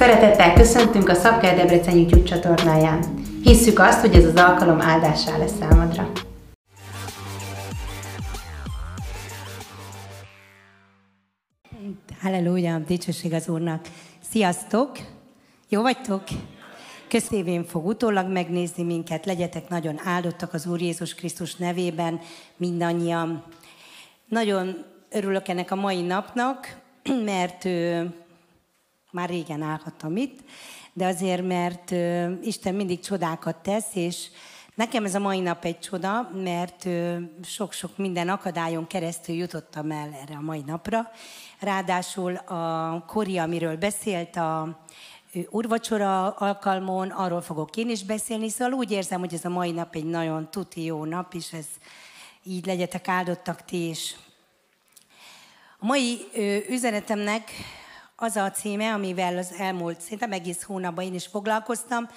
Szeretettel köszöntünk a Szabker Debrecen YouTube csatornáján. Hisszük azt, hogy ez az alkalom áldássá lesz számodra. Halleluja, dicsőség az Úrnak. Sziasztok! Jó vagytok? Köztévén fog utólag megnézni minket, legyetek nagyon áldottak az Úr Jézus Krisztus nevében, mindannyian. Nagyon örülök ennek a mai napnak, mert már régen állhattam itt, de azért, mert Isten mindig csodákat tesz, és nekem ez a mai nap egy csoda, mert sok-sok minden akadályon keresztül jutottam el erre a mai napra. Ráadásul a Kori, amiről beszélt, a urvacsora alkalmon, arról fogok én is beszélni, szóval úgy érzem, hogy ez a mai nap egy nagyon tuti jó nap, és ez így legyetek áldottak ti is. A mai üzenetemnek az a címe, amivel az elmúlt szerintem egész hónapban én is foglalkoztam.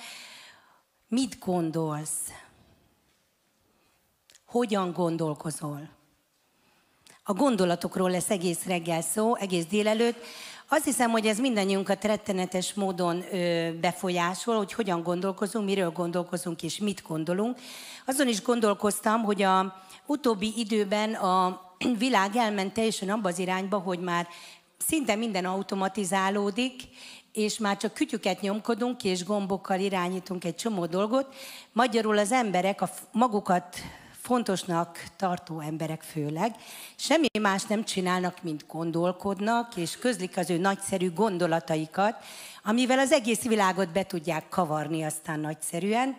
Mit gondolsz? Hogyan gondolkozol? A gondolatokról lesz egész reggel szó, egész délelőtt. Azt hiszem, hogy ez mindannyiunkat rettenetes módon ö, befolyásol, hogy hogyan gondolkozunk, miről gondolkozunk és mit gondolunk. Azon is gondolkoztam, hogy a utóbbi időben a világ elment teljesen abba az irányba, hogy már szinte minden automatizálódik, és már csak kütyüket nyomkodunk, és gombokkal irányítunk egy csomó dolgot. Magyarul az emberek a magukat fontosnak tartó emberek főleg, semmi más nem csinálnak, mint gondolkodnak, és közlik az ő nagyszerű gondolataikat, amivel az egész világot be tudják kavarni aztán nagyszerűen,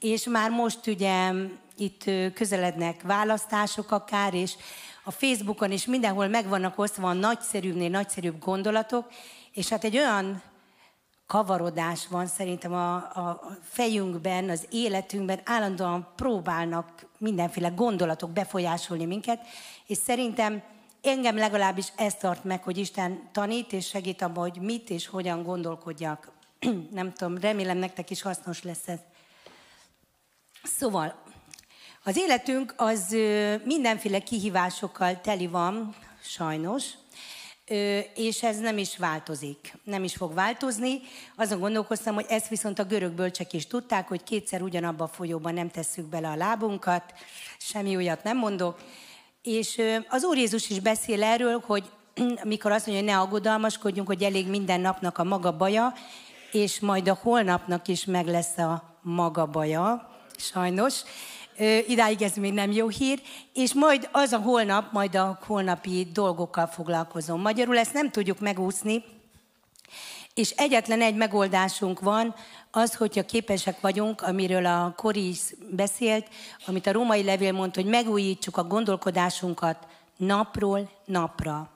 és már most ugye itt közelednek választások akár, és a Facebookon is mindenhol megvannak osztva a nagyszerűbbnél nagyszerűbb gondolatok, és hát egy olyan kavarodás van szerintem a, a fejünkben, az életünkben, állandóan próbálnak mindenféle gondolatok befolyásolni minket, és szerintem engem legalábbis ez tart meg, hogy Isten tanít és segít abban, hogy mit és hogyan gondolkodjak. Nem tudom, remélem nektek is hasznos lesz ez. Szóval, az életünk az mindenféle kihívásokkal teli van, sajnos, és ez nem is változik, nem is fog változni. Azon gondolkoztam, hogy ezt viszont a görög bölcsek is tudták, hogy kétszer ugyanabba a folyóban nem tesszük bele a lábunkat, semmi olyat nem mondok. És az Úr Jézus is beszél erről, hogy mikor azt mondja, hogy ne aggodalmaskodjunk, hogy elég minden napnak a maga baja, és majd a holnapnak is meg lesz a maga baja, sajnos idáig ez még nem jó hír, és majd az a holnap, majd a holnapi dolgokkal foglalkozom. Magyarul ezt nem tudjuk megúszni, és egyetlen egy megoldásunk van, az, hogyha képesek vagyunk, amiről a Kori is beszélt, amit a római levél mondta, hogy megújítsuk a gondolkodásunkat napról napra.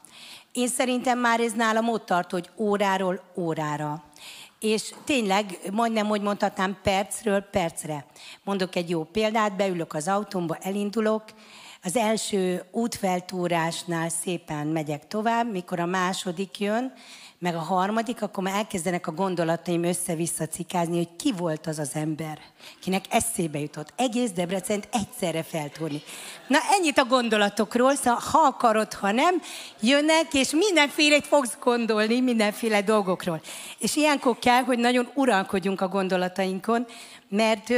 Én szerintem már ez nálam ott tart, hogy óráról órára. És tényleg, majdnem, hogy mondhatnám, percről percre. Mondok egy jó példát, beülök az autómba, elindulok, az első útfeltúrásnál szépen megyek tovább, mikor a második jön, meg a harmadik, akkor már elkezdenek a gondolataim össze-vissza cikázni, hogy ki volt az az ember, kinek eszébe jutott egész Debrecent egyszerre feltúrni. Na ennyit a gondolatokról, szóval ha akarod, ha nem, jönnek, és mindenféle fogsz gondolni, mindenféle dolgokról. És ilyenkor kell, hogy nagyon uralkodjunk a gondolatainkon, mert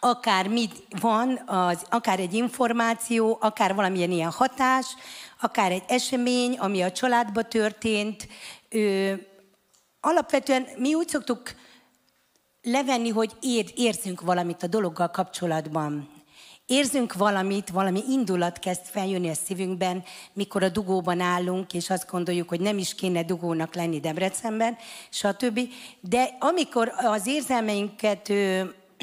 akár mit van, az, akár egy információ, akár valamilyen ilyen hatás, akár egy esemény, ami a családba történt. Ö, alapvetően mi úgy szoktuk levenni, hogy ér, érzünk valamit a dologgal kapcsolatban. Érzünk valamit, valami indulat kezd feljönni a szívünkben, mikor a dugóban állunk, és azt gondoljuk, hogy nem is kéne dugónak lenni Debrecenben, stb. De amikor az érzelmeinket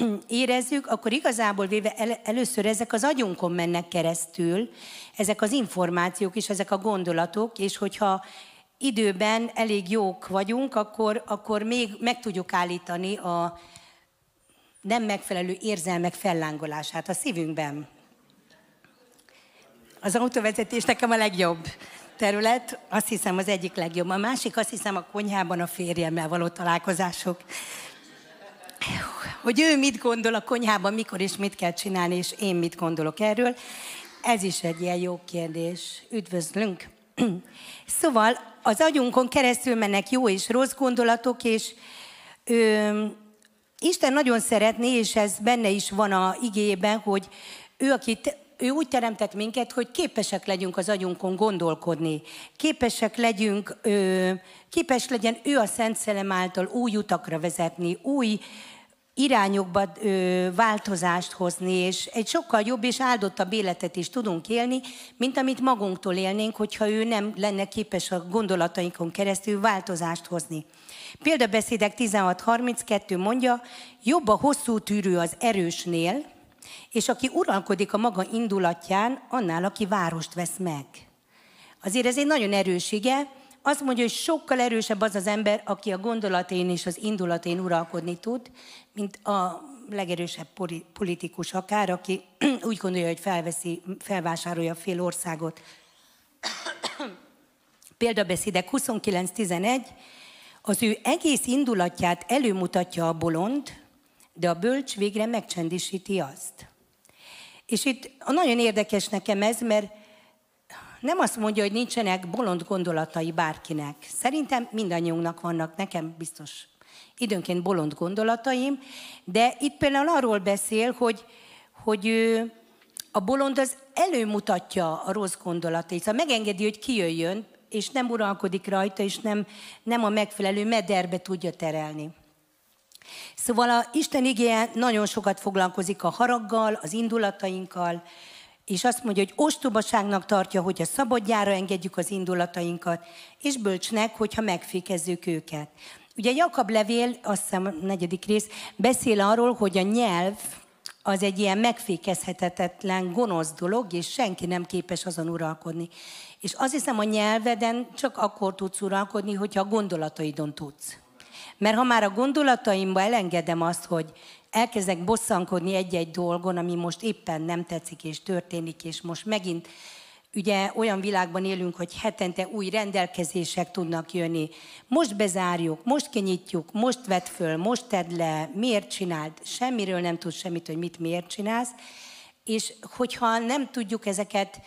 érezzük, akkor igazából véve el, először ezek az agyunkon mennek keresztül, ezek az információk és ezek a gondolatok, és hogyha időben elég jók vagyunk, akkor, akkor még meg tudjuk állítani a nem megfelelő érzelmek fellángolását a szívünkben. Az autóvezetés nekem a legjobb terület, azt hiszem az egyik legjobb. A másik azt hiszem a konyhában a férjemmel való találkozások hogy ő mit gondol a konyhában, mikor és mit kell csinálni, és én mit gondolok erről. Ez is egy ilyen jó kérdés. Üdvözlünk! szóval az agyunkon keresztül mennek jó és rossz gondolatok, és ö, Isten nagyon szeretné, és ez benne is van a igében, hogy ő, aki ő úgy teremtett minket, hogy képesek legyünk az agyunkon gondolkodni. Képesek legyünk, ö, képes legyen ő a Szent Szelem által új utakra vezetni, új irányokba ö, változást hozni, és egy sokkal jobb és áldottabb életet is tudunk élni, mint amit magunktól élnénk, hogyha ő nem lenne képes a gondolatainkon keresztül változást hozni. Példabeszédek 16.32 mondja, jobb a hosszú tűrő az erősnél, és aki uralkodik a maga indulatján, annál, aki várost vesz meg. Azért ez egy nagyon erősége. Azt mondja, hogy sokkal erősebb az az ember, aki a gondolatain és az indulatén uralkodni tud, mint a legerősebb politikus akár, aki úgy gondolja, hogy felveszi, felvásárolja fél országot. Példabeszédek 29.11, az ő egész indulatját előmutatja a bolond, de a bölcs végre megcsendisíti azt. És itt nagyon érdekes nekem ez, mert nem azt mondja, hogy nincsenek bolond gondolatai bárkinek. Szerintem mindannyiunknak vannak, nekem biztos időnként bolond gondolataim, de itt például arról beszél, hogy, hogy a bolond az előmutatja a rossz gondolatait, szóval megengedi, hogy kijöjjön, és nem uralkodik rajta, és nem, nem a megfelelő mederbe tudja terelni. Szóval a Isten igéje nagyon sokat foglalkozik a haraggal, az indulatainkkal, és azt mondja, hogy ostobaságnak tartja, hogyha szabadjára engedjük az indulatainkat, és bölcsnek, hogyha megfékezzük őket. Ugye Jakab levél, azt hiszem a negyedik rész, beszél arról, hogy a nyelv az egy ilyen megfékezhetetlen, gonosz dolog, és senki nem képes azon uralkodni. És azt hiszem, a nyelveden csak akkor tudsz uralkodni, hogyha a gondolataidon tudsz. Mert ha már a gondolataimba elengedem azt, hogy elkezdek bosszankodni egy-egy dolgon, ami most éppen nem tetszik és történik, és most megint ugye olyan világban élünk, hogy hetente új rendelkezések tudnak jönni. Most bezárjuk, most kinyitjuk, most vedd föl, most tedd le, miért csináld, semmiről nem tudsz semmit, hogy mit miért csinálsz. És hogyha nem tudjuk ezeket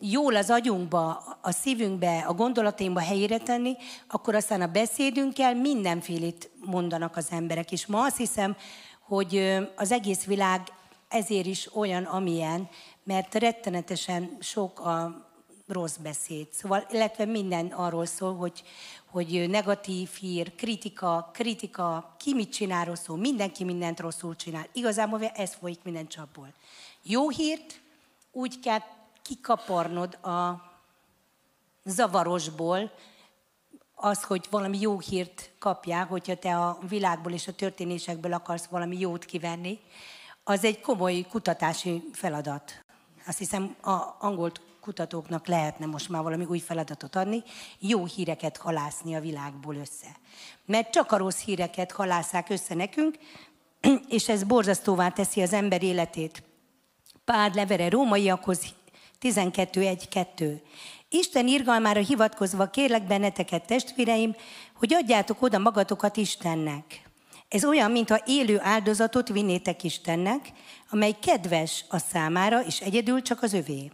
jól az agyunkba, a szívünkbe, a gondolatainkba helyére tenni, akkor aztán a beszédünkkel mindenfélét mondanak az emberek. És ma azt hiszem, hogy az egész világ ezért is olyan, amilyen, mert rettenetesen sok a rossz beszéd. Szóval, illetve minden arról szól, hogy, hogy negatív hír, kritika, kritika, ki mit csinál rosszul, mindenki mindent rosszul csinál. Igazából ez folyik minden csapból. Jó hírt úgy kell kikaparnod a zavarosból az, hogy valami jó hírt kapjál, hogyha te a világból és a történésekből akarsz valami jót kivenni, az egy komoly kutatási feladat. Azt hiszem, a angol kutatóknak lehetne most már valami új feladatot adni, jó híreket halászni a világból össze. Mert csak a rossz híreket halászák össze nekünk, és ez borzasztóvá teszi az ember életét. Pál levere rómaiakhoz 12.1.2. Isten irgalmára hivatkozva kérlek benneteket, testvéreim, hogy adjátok oda magatokat Istennek. Ez olyan, mintha élő áldozatot vinnétek Istennek, amely kedves a számára, és egyedül csak az övé.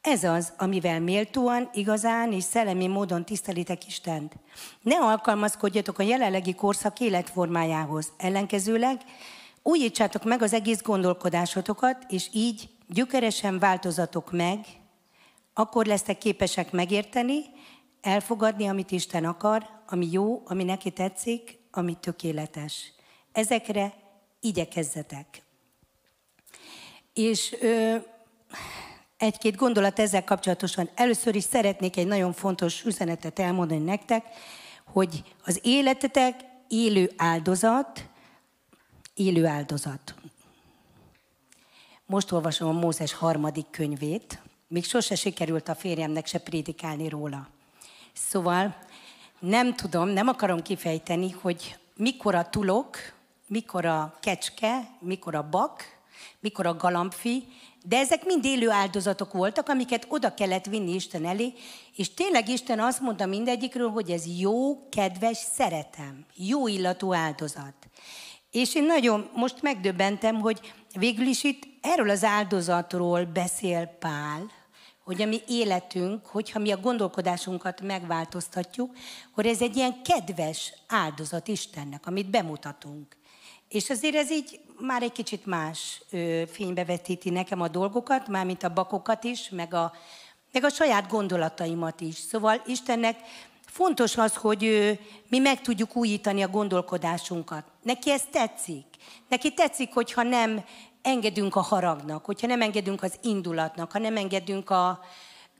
Ez az, amivel méltóan, igazán és szellemi módon tisztelitek Istent. Ne alkalmazkodjatok a jelenlegi korszak életformájához. Ellenkezőleg újítsátok meg az egész gondolkodásotokat, és így gyökeresen változatok meg, akkor lesztek képesek megérteni, elfogadni, amit Isten akar, ami jó, ami neki tetszik, ami tökéletes. Ezekre igyekezzetek. És ö, egy-két gondolat ezzel kapcsolatosan. Először is szeretnék egy nagyon fontos üzenetet elmondani nektek, hogy az életetek élő áldozat, élő áldozat. Most olvasom a Mózes harmadik könyvét, még sose sikerült a férjemnek se prédikálni róla. Szóval nem tudom, nem akarom kifejteni, hogy mikor a tulok, mikor a kecske, mikor a bak, mikor a galambfi, de ezek mind élő áldozatok voltak, amiket oda kellett vinni Isten elé, és tényleg Isten azt mondta mindegyikről, hogy ez jó, kedves, szeretem, jó illatú áldozat. És én nagyon most megdöbbentem, hogy végül is itt erről az áldozatról beszél Pál, hogy a mi életünk, hogyha mi a gondolkodásunkat megváltoztatjuk, akkor ez egy ilyen kedves áldozat Istennek, amit bemutatunk. És azért ez így már egy kicsit más ö, fénybe vetíti nekem a dolgokat, mármint a bakokat is, meg a, meg a saját gondolataimat is. Szóval Istennek fontos az, hogy mi meg tudjuk újítani a gondolkodásunkat. Neki ez tetszik. Neki tetszik, hogyha nem engedünk a haragnak, hogyha nem engedünk az indulatnak, ha nem engedünk a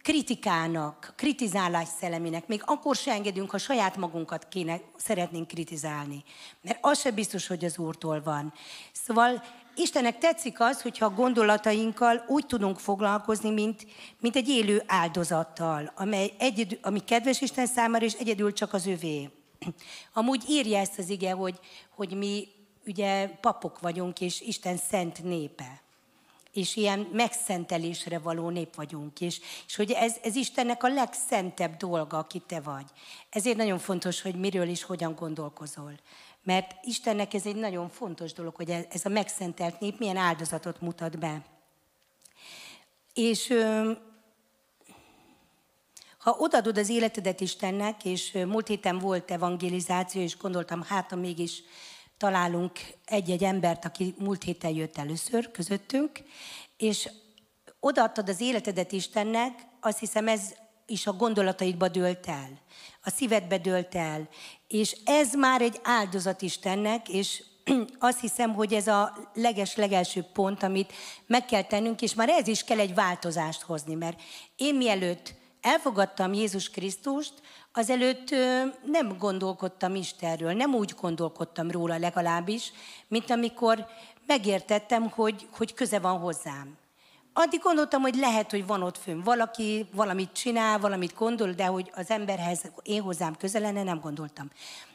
kritikának, kritizálás szellemének, még akkor se engedünk, ha saját magunkat kéne, szeretnénk kritizálni. Mert az se biztos, hogy az Úrtól van. Szóval Istennek tetszik az, hogyha a gondolatainkkal úgy tudunk foglalkozni, mint, mint egy élő áldozattal, amely egyedül, ami kedves Isten számára, és egyedül csak az övé. Amúgy írja ezt az ige, hogy, hogy mi ugye papok vagyunk, és Isten szent népe. És ilyen megszentelésre való nép vagyunk. És, és hogy ez, ez Istennek a legszentebb dolga, aki te vagy. Ezért nagyon fontos, hogy miről is hogyan gondolkozol. Mert Istennek ez egy nagyon fontos dolog, hogy ez a megszentelt nép milyen áldozatot mutat be. És ha odadod az életedet Istennek, és múlt héten volt evangelizáció, és gondoltam, hát ha mégis találunk egy-egy embert, aki múlt héten jött először közöttünk, és odaadtad az életedet Istennek, azt hiszem ez is a gondolataidba dőlt el, a szívedbe dőlt el, és ez már egy áldozat Istennek, és azt hiszem, hogy ez a leges, legelső pont, amit meg kell tennünk, és már ez is kell egy változást hozni, mert én mielőtt elfogadtam Jézus Krisztust, azelőtt nem gondolkodtam Istenről, nem úgy gondolkodtam róla legalábbis, mint amikor megértettem, hogy, hogy köze van hozzám. Addig gondoltam, hogy lehet, hogy van ott fönn valaki, valamit csinál, valamit gondol, de hogy az emberhez én hozzám közel lenne, nem gondoltam.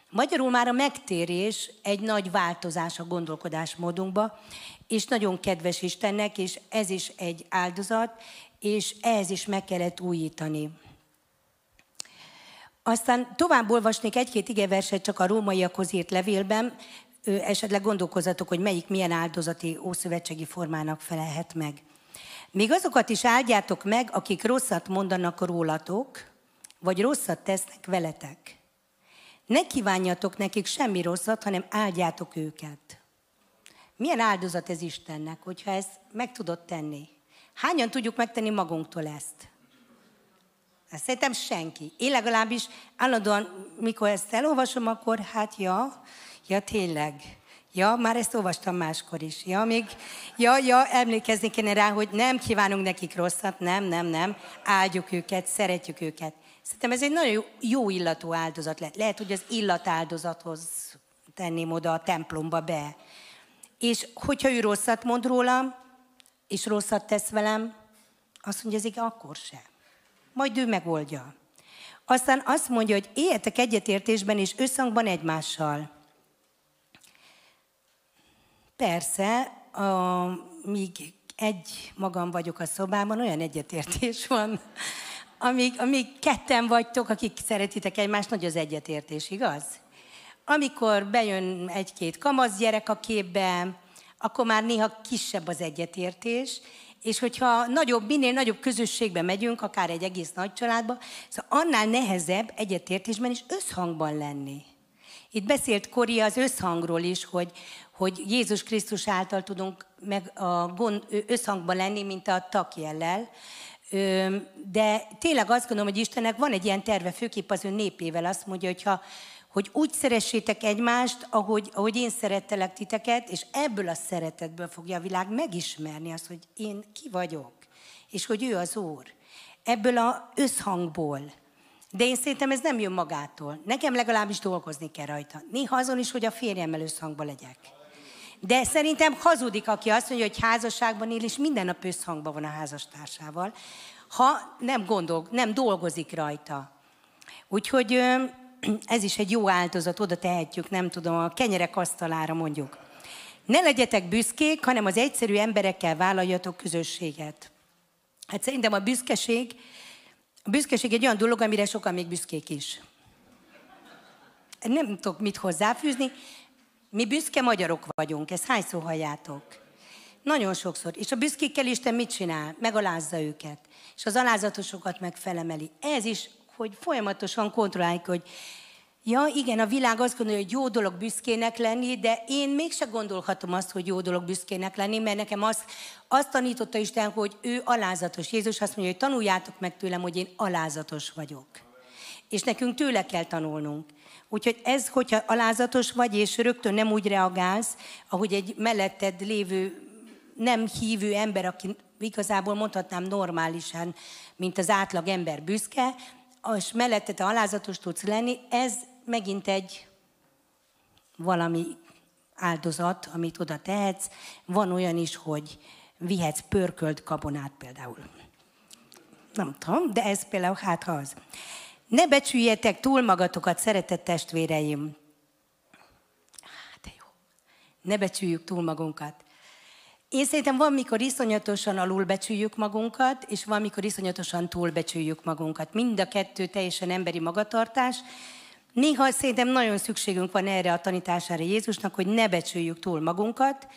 Magyarul már a megtérés egy nagy változás a gondolkodásmódunkba, és nagyon kedves Istennek, és ez is egy áldozat, és ehhez is meg kellett újítani. Aztán tovább olvasnék egy-két igeverset csak a rómaiakhoz írt levélben, esetleg gondolkozatok, hogy melyik milyen áldozati ószövetségi formának felelhet meg. Még azokat is áldjátok meg, akik rosszat mondanak rólatok, vagy rosszat tesznek veletek. Ne kívánjatok nekik semmi rosszat, hanem áldjátok őket. Milyen áldozat ez Istennek, hogyha ezt meg tudod tenni? Hányan tudjuk megtenni magunktól ezt? Ezt szerintem senki. Én legalábbis állandóan, mikor ezt elolvasom, akkor hát ja, ja tényleg. Ja, már ezt olvastam máskor is. Ja, még, ja, ja, emlékezni kéne rá, hogy nem kívánunk nekik rosszat, nem, nem, nem. Áldjuk őket, szeretjük őket. Szerintem ez egy nagyon jó illatú áldozat lehet. Lehet, hogy az illatáldozathoz tenném oda a templomba be. És hogyha ő rosszat mond rólam, és rosszat tesz velem, azt mondja, ez akkor sem majd ő megoldja. Aztán azt mondja, hogy éljetek egyetértésben és összhangban egymással. Persze, a, míg egy magam vagyok a szobában, olyan egyetértés van, amíg, amíg ketten vagytok, akik szeretitek egymást, nagy az egyetértés, igaz? Amikor bejön egy-két kamasz gyerek a képbe, akkor már néha kisebb az egyetértés, és hogyha nagyobb, minél nagyobb közösségbe megyünk, akár egy egész nagy családba, szóval annál nehezebb egyetértésben és összhangban lenni. Itt beszélt Kori az összhangról is, hogy, hogy Jézus Krisztus által tudunk meg a gond, összhangban lenni, mint a takjellel. De tényleg azt gondolom, hogy Istennek van egy ilyen terve, főképp az ő népével. Azt mondja, hogy ha hogy úgy szeressétek egymást, ahogy, ahogy én szerettelek titeket, és ebből a szeretetből fogja a világ megismerni azt, hogy én ki vagyok, és hogy ő az Úr. Ebből a összhangból. De én szerintem ez nem jön magától. Nekem legalábbis dolgozni kell rajta. Néha azon is, hogy a férjemmel összhangban legyek. De szerintem hazudik, aki azt mondja, hogy házasságban él, és minden nap összhangban van a házastársával, ha nem gondol, nem dolgozik rajta. Úgyhogy ez is egy jó áldozat, oda tehetjük, nem tudom, a kenyerek asztalára mondjuk. Ne legyetek büszkék, hanem az egyszerű emberekkel vállaljatok közösséget. Hát szerintem a büszkeség, a büszkeség egy olyan dolog, amire sokan még büszkék is. Nem tudok mit hozzáfűzni. Mi büszke magyarok vagyunk, ezt hányszor halljátok? Nagyon sokszor. És a büszkékkel Isten mit csinál? Megalázza őket. És az alázatosokat meg felemeli. Ez is, hogy folyamatosan kontrolláljuk, hogy Ja, igen, a világ azt gondolja, hogy jó dolog büszkének lenni, de én mégse gondolhatom azt, hogy jó dolog büszkének lenni, mert nekem azt, azt tanította Isten, hogy ő alázatos. Jézus azt mondja, hogy tanuljátok meg tőlem, hogy én alázatos vagyok. És nekünk tőle kell tanulnunk. Úgyhogy ez, hogyha alázatos vagy, és rögtön nem úgy reagálsz, ahogy egy melletted lévő nem hívő ember, aki igazából mondhatnám normálisan, mint az átlag ember büszke, és mellette te alázatos tudsz lenni, ez megint egy valami áldozat, amit oda tehetsz. Van olyan is, hogy vihetsz pörkölt kabonát például. Nem tudom, de ez például hát ha az. Ne becsüljetek túl magatokat, szeretett testvéreim. Hát de jó. Ne becsüljük túl magunkat. Én szerintem van, mikor iszonyatosan alulbecsüljük magunkat, és van, mikor iszonyatosan túlbecsüljük magunkat. Mind a kettő teljesen emberi magatartás. Néha szerintem nagyon szükségünk van erre a tanítására Jézusnak, hogy ne becsüljük túl magunkat,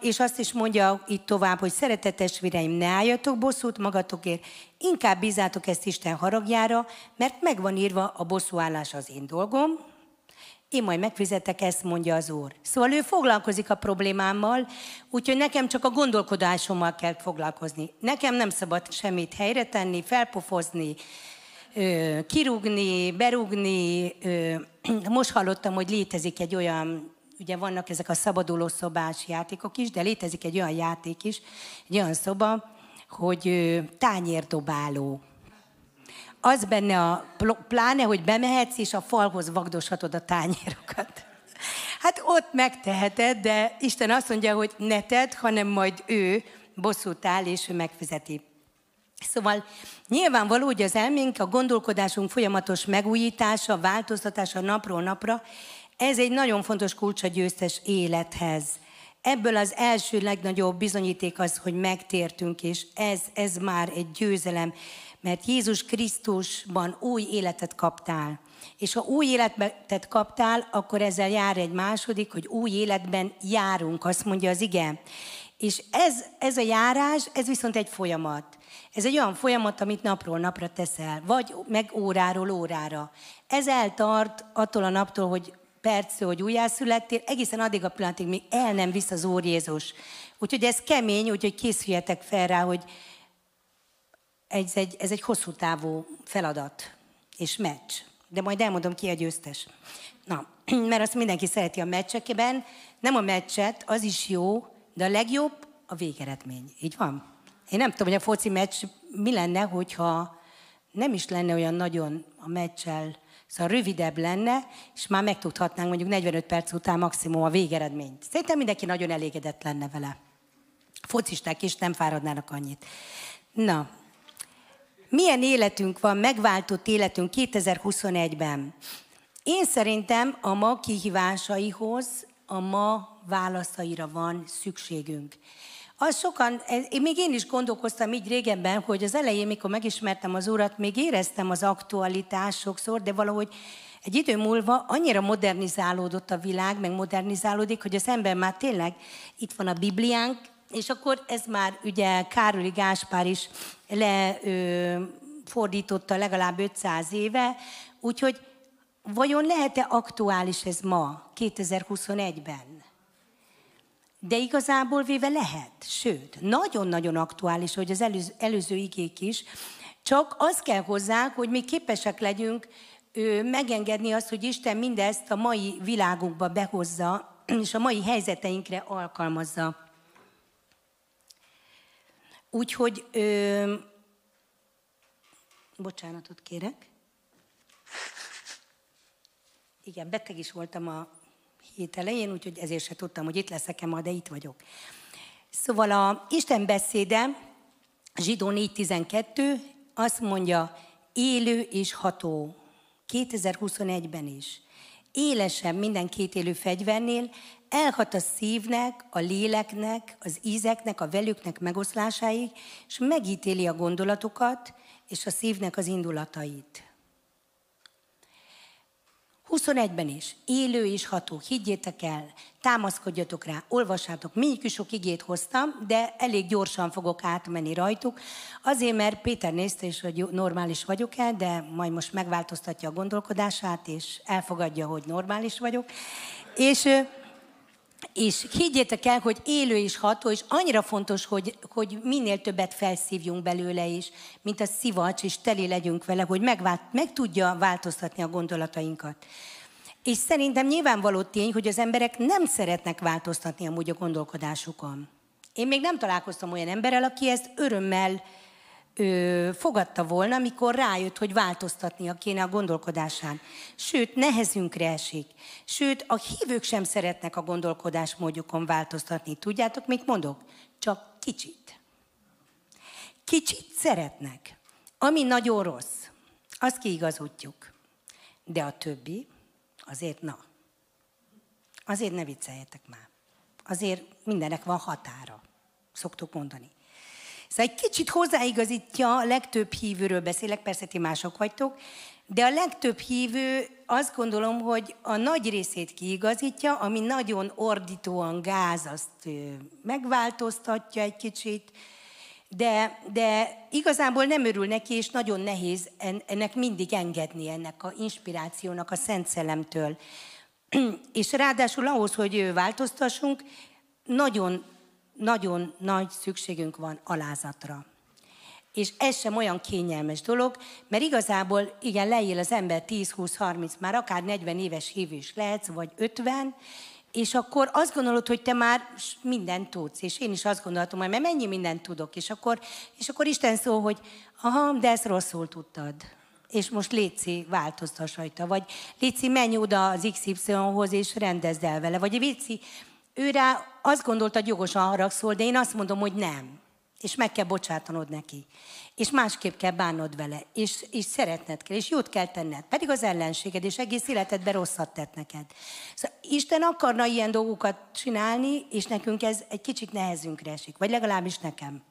és azt is mondja itt tovább, hogy szeretetes vireim, ne álljatok bosszút magatokért, inkább bízátok ezt Isten haragjára, mert megvan írva a bosszúállás az én dolgom, én majd megfizetek, ezt mondja az Úr. Szóval ő foglalkozik a problémámmal, úgyhogy nekem csak a gondolkodásommal kell foglalkozni. Nekem nem szabad semmit helyre tenni, felpofozni, kirúgni, berúgni. Most hallottam, hogy létezik egy olyan, ugye vannak ezek a szabaduló szobás játékok is, de létezik egy olyan játék is, egy olyan szoba, hogy tányérdobáló az benne a pláne, hogy bemehetsz, és a falhoz vagdoshatod a tányérokat. Hát ott megteheted, de Isten azt mondja, hogy ne tedd, hanem majd ő bosszút áll, és ő megfizeti. Szóval nyilvánvaló, hogy az elménk, a gondolkodásunk folyamatos megújítása, változtatása napról napra, ez egy nagyon fontos kulcs a győztes élethez. Ebből az első legnagyobb bizonyíték az, hogy megtértünk, és ez, ez már egy győzelem mert Jézus Krisztusban új életet kaptál. És ha új életet kaptál, akkor ezzel jár egy második, hogy új életben járunk, azt mondja az ige. És ez, ez a járás, ez viszont egy folyamat. Ez egy olyan folyamat, amit napról napra teszel, vagy meg óráról órára. Ez eltart attól a naptól, hogy perctől, hogy újjászülettél, egészen addig a pillanatig, míg el nem visz az Úr Jézus. Úgyhogy ez kemény, úgyhogy készüljetek fel rá, hogy ez egy, ez egy hosszú távú feladat és meccs. De majd elmondom ki a győztes. Na, mert azt mindenki szereti a meccsekben. Nem a meccset, az is jó, de a legjobb a végeredmény. Így van? Én nem tudom, hogy a foci meccs mi lenne, hogyha nem is lenne olyan nagyon a meccsel, szóval rövidebb lenne, és már megtudhatnánk mondjuk 45 perc után maximum a végeredményt. Szerintem mindenki nagyon elégedett lenne vele. Focisták is nem fáradnának annyit. Na, milyen életünk van, megváltott életünk 2021-ben. Én szerintem a ma kihívásaihoz, a ma válaszaira van szükségünk. Az sokan, még én is gondolkoztam így régebben, hogy az elején, mikor megismertem az Urat, még éreztem az aktualitás sokszor, de valahogy egy idő múlva annyira modernizálódott a világ, meg modernizálódik, hogy az ember már tényleg itt van a Bibliánk, és akkor ez már ugye Károli Gáspár is lefordította legalább 500 éve, úgyhogy vajon lehet-e aktuális ez ma, 2021-ben? De igazából véve lehet, sőt, nagyon-nagyon aktuális, hogy az előző, előző igék is, csak az kell hozzá, hogy mi képesek legyünk ő, megengedni azt, hogy Isten mindezt a mai világunkba behozza, és a mai helyzeteinkre alkalmazza. Úgyhogy, ö, bocsánatot kérek. Igen, beteg is voltam a hét elején, úgyhogy ezért se tudtam, hogy itt leszek-e ma, de itt vagyok. Szóval a Isten beszéde, Zsidó 4.12, azt mondja, élő és ható. 2021-ben is. Élesebb minden két élő fegyvernél, elhat a szívnek, a léleknek, az ízeknek, a velüknek megoszlásáig, és megítéli a gondolatokat és a szívnek az indulatait. 21-ben is, élő és ható, higgyétek el, támaszkodjatok rá, olvassátok, mindig sok igét hoztam, de elég gyorsan fogok átmenni rajtuk, azért, mert Péter nézte is, hogy normális vagyok-e, de majd most megváltoztatja a gondolkodását, és elfogadja, hogy normális vagyok. És és higgyétek el, hogy élő és ható, és annyira fontos, hogy, hogy minél többet felszívjunk belőle is, mint a szivacs, és teli legyünk vele, hogy megvált, meg tudja változtatni a gondolatainkat. És szerintem nyilvánvaló tény, hogy az emberek nem szeretnek változtatni amúgy a gondolkodásukon. Én még nem találkoztam olyan emberrel, aki ezt örömmel ö, fogadta volna, amikor rájött, hogy változtatnia kéne a gondolkodásán. Sőt, nehezünkre esik. Sőt, a hívők sem szeretnek a gondolkodásmódjukon változtatni. Tudjátok, mit mondok? Csak kicsit. Kicsit szeretnek. Ami nagyon rossz, azt kiigazítjuk. De a többi, azért na. Azért ne vicceljetek már. Azért mindenek van határa, szoktuk mondani. Szóval egy kicsit hozzáigazítja, legtöbb hívőről beszélek, persze ti mások vagytok, de a legtöbb hívő azt gondolom, hogy a nagy részét kiigazítja, ami nagyon ordítóan gáz, azt megváltoztatja egy kicsit, de, de igazából nem örül neki, és nagyon nehéz ennek mindig engedni, ennek a inspirációnak a Szent Szellemtől. és ráadásul ahhoz, hogy változtassunk, nagyon nagyon nagy szükségünk van alázatra. És ez sem olyan kényelmes dolog, mert igazából igen, leél az ember 10-20-30, már akár 40 éves hívő is lehetsz, vagy 50, és akkor azt gondolod, hogy te már mindent tudsz, és én is azt gondoltam, hogy mert mennyi mindent tudok, és akkor, és akkor Isten szól, hogy aha, de ezt rosszul tudtad, és most Léci, változtass rajta, vagy Léci, menj oda az XY-hoz, és rendezd el vele, vagy Léci, őre azt gondolta, hogy jogosan haragszol, de én azt mondom, hogy nem. És meg kell bocsátanod neki. És másképp kell bánnod vele. És, és szeretned kell, és jót kell tenned. Pedig az ellenséged, és egész életedben rosszat tett neked. Szóval Isten akarna ilyen dolgokat csinálni, és nekünk ez egy kicsit nehezünkre esik. Vagy legalábbis nekem.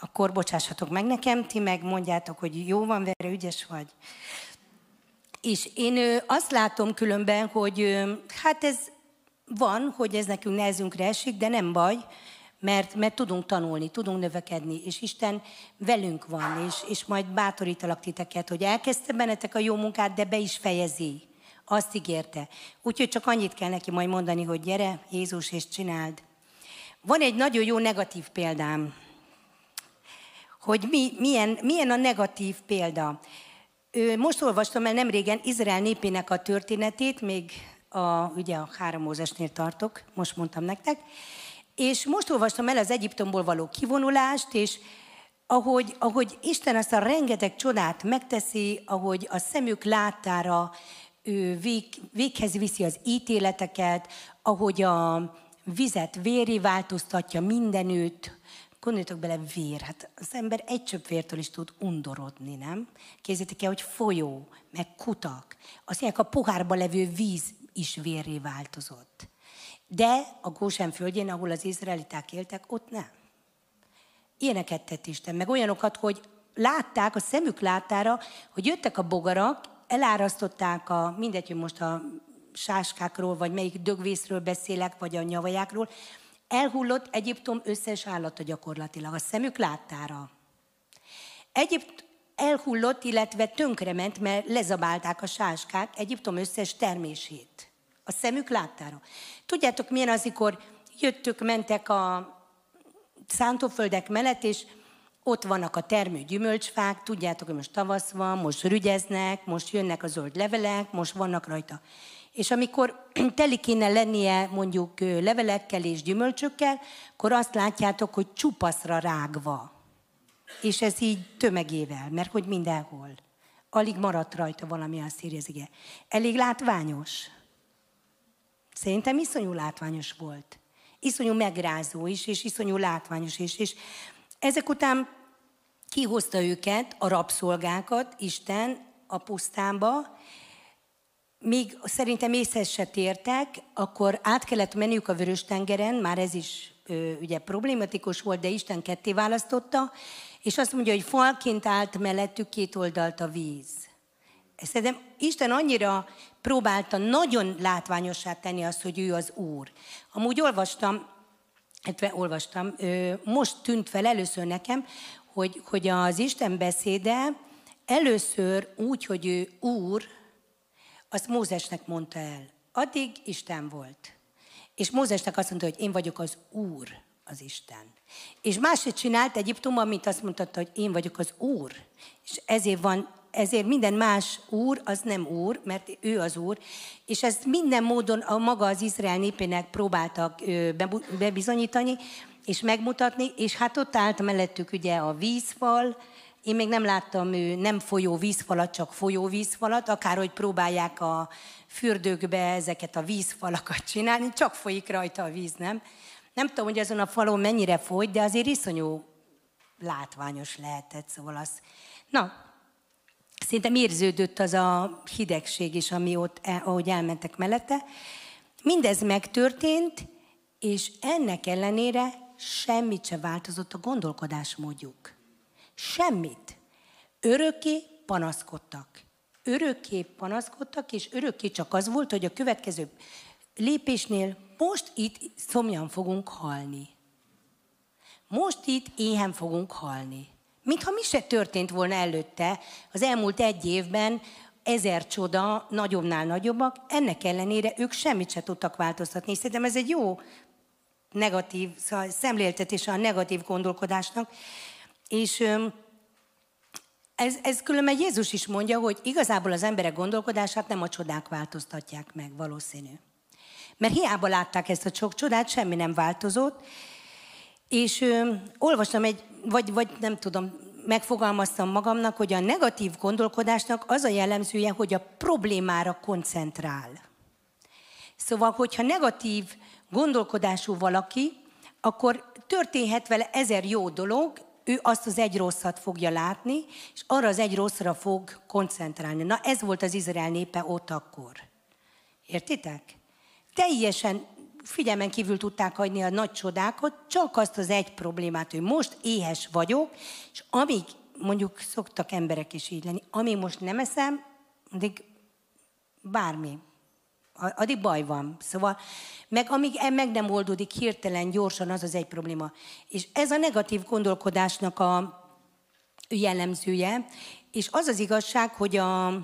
Akkor bocsássatok meg nekem, ti meg mondjátok, hogy jó van vele, ügyes vagy. És én azt látom különben, hogy hát ez van, hogy ez nekünk nehezünkre esik, de nem baj, mert, mert tudunk tanulni, tudunk növekedni, és Isten velünk van, és, és majd bátorítalak titeket, hogy elkezdte bennetek a jó munkát, de be is fejezi. Azt ígérte. Úgyhogy csak annyit kell neki majd mondani, hogy gyere, Jézus, és csináld. Van egy nagyon jó negatív példám, hogy mi, milyen, milyen a negatív példa. Most olvastam el nem régen Izrael népének a történetét, még a, ugye a három Mózesnél tartok, most mondtam nektek, és most olvastam el az Egyiptomból való kivonulást, és ahogy, ahogy Isten azt a rengeteg csodát megteszi, ahogy a szemük láttára ő vég, véghez viszi az ítéleteket, ahogy a vizet véri változtatja mindenütt, Gondoljatok bele, vér. Hát az ember egy csöpp vértől is tud undorodni, nem? Kézzétek el, hogy folyó, meg kutak. Azt mondják, a pohárba levő víz is vérré változott. De a Gósen földjén, ahol az izraeliták éltek, ott nem. Ilyeneket tett Isten, meg olyanokat, hogy látták, a szemük láttára, hogy jöttek a bogarak, elárasztották a, mindegy, hogy most a sáskákról, vagy melyik dögvészről beszélek, vagy a nyavajákról, elhullott Egyiptom összes állata gyakorlatilag, a szemük láttára. Egyiptom elhullott, illetve tönkrement, mert lezabálták a sáskák Egyiptom összes termését. A szemük láttára. Tudjátok, milyen az, amikor jöttök, mentek a szántóföldek mellett, és ott vannak a termő gyümölcsfák, tudjátok, hogy most tavasz van, most rügyeznek, most jönnek a zöld levelek, most vannak rajta. És amikor teli kéne lennie mondjuk levelekkel és gyümölcsökkel, akkor azt látjátok, hogy csupaszra rágva. És ez így tömegével, mert hogy mindenhol. Alig maradt rajta valami a szírjezige. Elég látványos. Szerintem iszonyú látványos volt. Iszonyú megrázó is, és iszonyú látványos is. És ezek után kihozta őket, a rabszolgákat, Isten a pusztánba, míg szerintem észhez se tértek, akkor át kellett menniük a Vörös-tengeren, már ez is ö, ugye problématikus volt, de Isten ketté választotta, és azt mondja, hogy falként állt mellettük két oldalt a víz. Szerintem Isten annyira próbálta nagyon látványosá tenni azt, hogy ő az Úr. Amúgy olvastam, illetve olvastam, most tűnt fel először nekem, hogy, hogy az Isten beszéde először úgy, hogy ő Úr, azt Mózesnek mondta el. Addig Isten volt. És Mózesnek azt mondta, hogy én vagyok az Úr, az Isten. És máshogy csinált Egyiptomban, mint azt mondta, hogy én vagyok az Úr. És ezért van ezért minden más úr az nem úr, mert ő az úr, és ezt minden módon a maga az Izrael népének próbáltak bebizonyítani, és megmutatni, és hát ott állt mellettük ugye a vízfal, én még nem láttam nem folyó vízfalat, csak folyó vízfalat, akárhogy próbálják a fürdőkbe ezeket a vízfalakat csinálni, csak folyik rajta a víz, nem? Nem tudom, hogy azon a falon mennyire folyt, de azért iszonyú látványos lehetett, szóval az... Na, Szerintem érződött az a hidegség is, ami ott, e, ahogy elmentek mellette. Mindez megtörtént, és ennek ellenére semmit se változott a gondolkodásmódjuk. Semmit. Örökké panaszkodtak. Örökké panaszkodtak, és örökké csak az volt, hogy a következő lépésnél most itt szomjan fogunk halni. Most itt éhen fogunk halni. Mintha mi se történt volna előtte, az elmúlt egy évben ezer csoda, nagyobbnál nagyobbak, ennek ellenére ők semmit se tudtak változtatni. Szerintem ez egy jó negatív szemléltetése a negatív gondolkodásnak. És ez, ez különben Jézus is mondja, hogy igazából az emberek gondolkodását nem a csodák változtatják meg, valószínű. Mert hiába látták ezt a sok csodát, semmi nem változott, és ö, olvastam egy, vagy, vagy nem tudom, megfogalmaztam magamnak, hogy a negatív gondolkodásnak az a jellemzője, hogy a problémára koncentrál. Szóval, hogyha negatív gondolkodású valaki, akkor történhet vele ezer jó dolog, ő azt az egy rosszat fogja látni, és arra az egy rosszra fog koncentrálni. Na ez volt az Izrael népe ott akkor. Értitek? Teljesen figyelmen kívül tudták hagyni a nagy csodákat, csak azt az egy problémát, hogy most éhes vagyok, és amíg mondjuk szoktak emberek is így lenni, amíg most nem eszem, addig bármi, addig baj van. Szóval, meg amíg meg nem oldódik hirtelen, gyorsan, az az egy probléma. És ez a negatív gondolkodásnak a jellemzője, és az az igazság, hogy a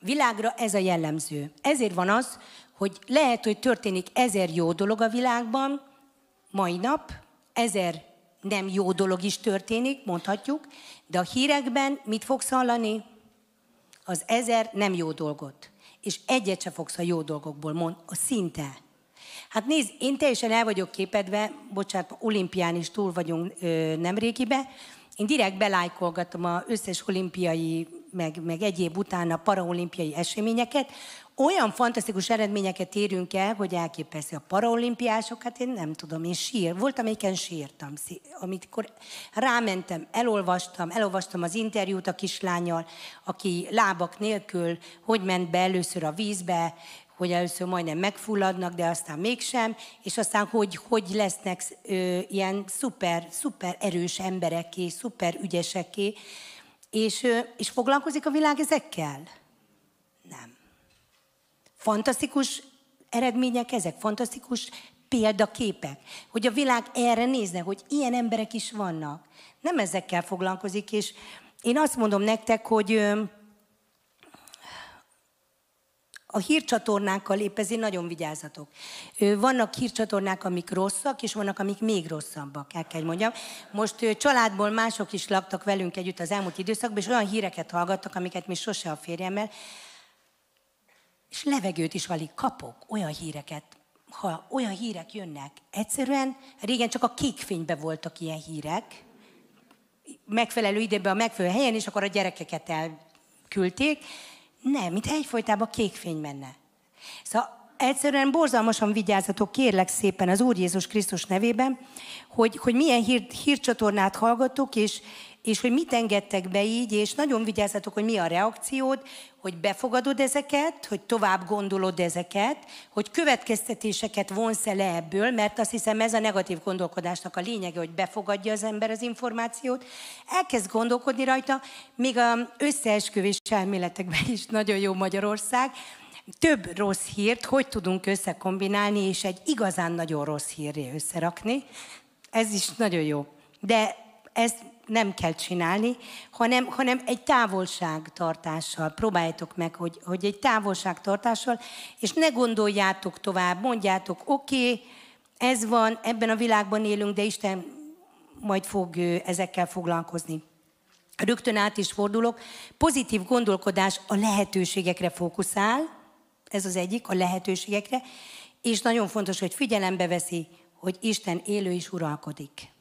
világra ez a jellemző. Ezért van az, hogy lehet, hogy történik ezer jó dolog a világban, mai nap, ezer nem jó dolog is történik, mondhatjuk, de a hírekben mit fogsz hallani? Az ezer nem jó dolgot. És egyet se fogsz a jó dolgokból mond, a szinte. Hát nézd, én teljesen el vagyok képedve, bocsánat, olimpián is túl vagyunk ö, nemrégibe, én direkt belájkolgatom az összes olimpiai, meg, meg egyéb utána paraolimpiai eseményeket, olyan fantasztikus eredményeket érünk el, hogy elképesztő. A paraolimpiásokat, én nem tudom, én sír, volt, amelyiken sírtam, amikor rámentem, elolvastam, elolvastam az interjút a kislányjal, aki lábak nélkül, hogy ment be először a vízbe, hogy először majdnem megfulladnak, de aztán mégsem, és aztán hogy, hogy lesznek ö, ilyen szuper, szuper erős embereké, szuper ügyeseké, és, és foglalkozik a világ ezekkel? Nem. Fantasztikus eredmények ezek, fantasztikus példaképek, hogy a világ erre nézne, hogy ilyen emberek is vannak. Nem ezekkel foglalkozik, és én azt mondom nektek, hogy a hírcsatornákkal épp ezért nagyon vigyázzatok. Vannak hírcsatornák, amik rosszak, és vannak, amik még rosszabbak, el kell mondjam. Most családból mások is laktak velünk együtt az elmúlt időszakban, és olyan híreket hallgattak, amiket mi sose a férjemmel, és levegőt is alig kapok, olyan híreket, ha olyan hírek jönnek. Egyszerűen régen csak a kékfényben voltak ilyen hírek, megfelelő időben a megfelelő helyen, és akkor a gyerekeket elküldték. Nem, mint egyfolytában kékfény menne. Szóval egyszerűen borzalmasan vigyázzatok, kérlek szépen az Úr Jézus Krisztus nevében, hogy, hogy milyen hír, hírcsatornát hallgatok, és és hogy mit engedtek be így, és nagyon vigyázzatok, hogy mi a reakciód, hogy befogadod ezeket, hogy tovább gondolod ezeket, hogy következtetéseket vonsz le ebből, mert azt hiszem ez a negatív gondolkodásnak a lényege, hogy befogadja az ember az információt, elkezd gondolkodni rajta, még a összeesküvés elméletekben is nagyon jó Magyarország, több rossz hírt hogy tudunk összekombinálni, és egy igazán nagyon rossz hírré összerakni. Ez is nagyon jó. De ezt nem kell csinálni, hanem, hanem egy távolságtartással. Próbáljátok meg, hogy, hogy egy távolságtartással, és ne gondoljátok tovább, mondjátok, oké, okay, ez van, ebben a világban élünk, de Isten majd fog ezekkel foglalkozni. Rögtön át is fordulok. Pozitív gondolkodás a lehetőségekre fókuszál, ez az egyik, a lehetőségekre, és nagyon fontos, hogy figyelembe veszi, hogy Isten élő is uralkodik.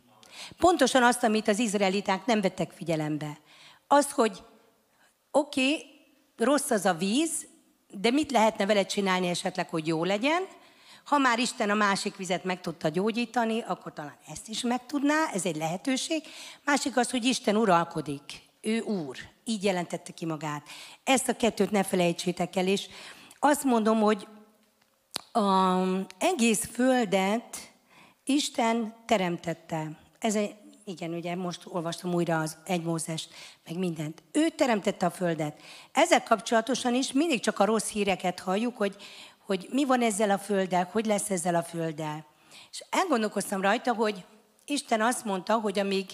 Pontosan azt, amit az izraeliták nem vettek figyelembe. Az, hogy oké, okay, rossz az a víz, de mit lehetne vele csinálni esetleg, hogy jó legyen? Ha már Isten a másik vizet meg tudta gyógyítani, akkor talán ezt is meg tudná, ez egy lehetőség. Másik az, hogy Isten uralkodik. Ő úr. Így jelentette ki magát. Ezt a kettőt ne felejtsétek el, és azt mondom, hogy az egész földet Isten teremtette. Ez egy, igen, ugye most olvastam újra az egy Mózest, meg mindent. Ő teremtette a földet. Ezzel kapcsolatosan is mindig csak a rossz híreket halljuk, hogy, hogy mi van ezzel a földdel, hogy lesz ezzel a földdel. És elgondolkoztam rajta, hogy Isten azt mondta, hogy amíg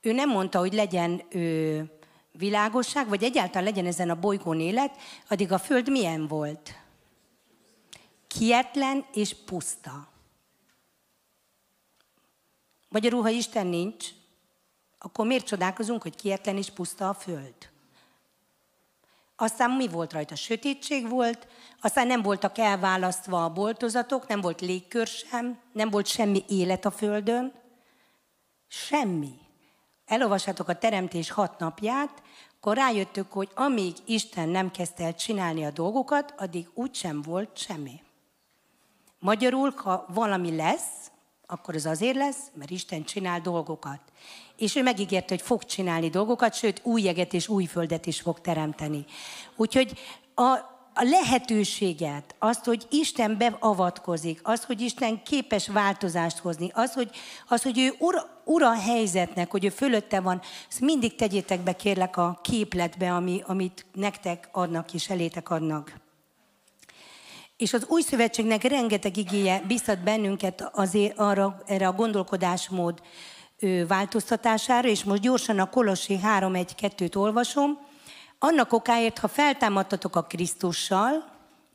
ő nem mondta, hogy legyen ő, világosság, vagy egyáltalán legyen ezen a bolygón élet, addig a Föld milyen volt? Kietlen és puszta. Magyarul, ha Isten nincs, akkor miért csodálkozunk, hogy kietlen és puszta a Föld? Aztán mi volt rajta? Sötétség volt, aztán nem voltak elválasztva a boltozatok, nem volt légkör sem, nem volt semmi élet a Földön. Semmi elolvassátok a teremtés hat napját, akkor rájöttök, hogy amíg Isten nem kezdte el csinálni a dolgokat, addig úgysem volt semmi. Magyarul, ha valami lesz, akkor az azért lesz, mert Isten csinál dolgokat. És ő megígérte, hogy fog csinálni dolgokat, sőt, új jeget és új földet is fog teremteni. Úgyhogy a, a lehetőséget, azt, hogy Isten beavatkozik, azt, hogy Isten képes változást hozni, az, hogy, az, hogy ő ura, ura helyzetnek, hogy ő fölötte van, ezt mindig tegyétek be kérlek a képletbe, ami, amit nektek adnak és elétek adnak. És az új szövetségnek rengeteg igéje biztat bennünket azért arra, erre a gondolkodásmód változtatására, és most gyorsan a Kolossi 3.1.2-t olvasom, annak okáért, ha feltámadtatok a Krisztussal,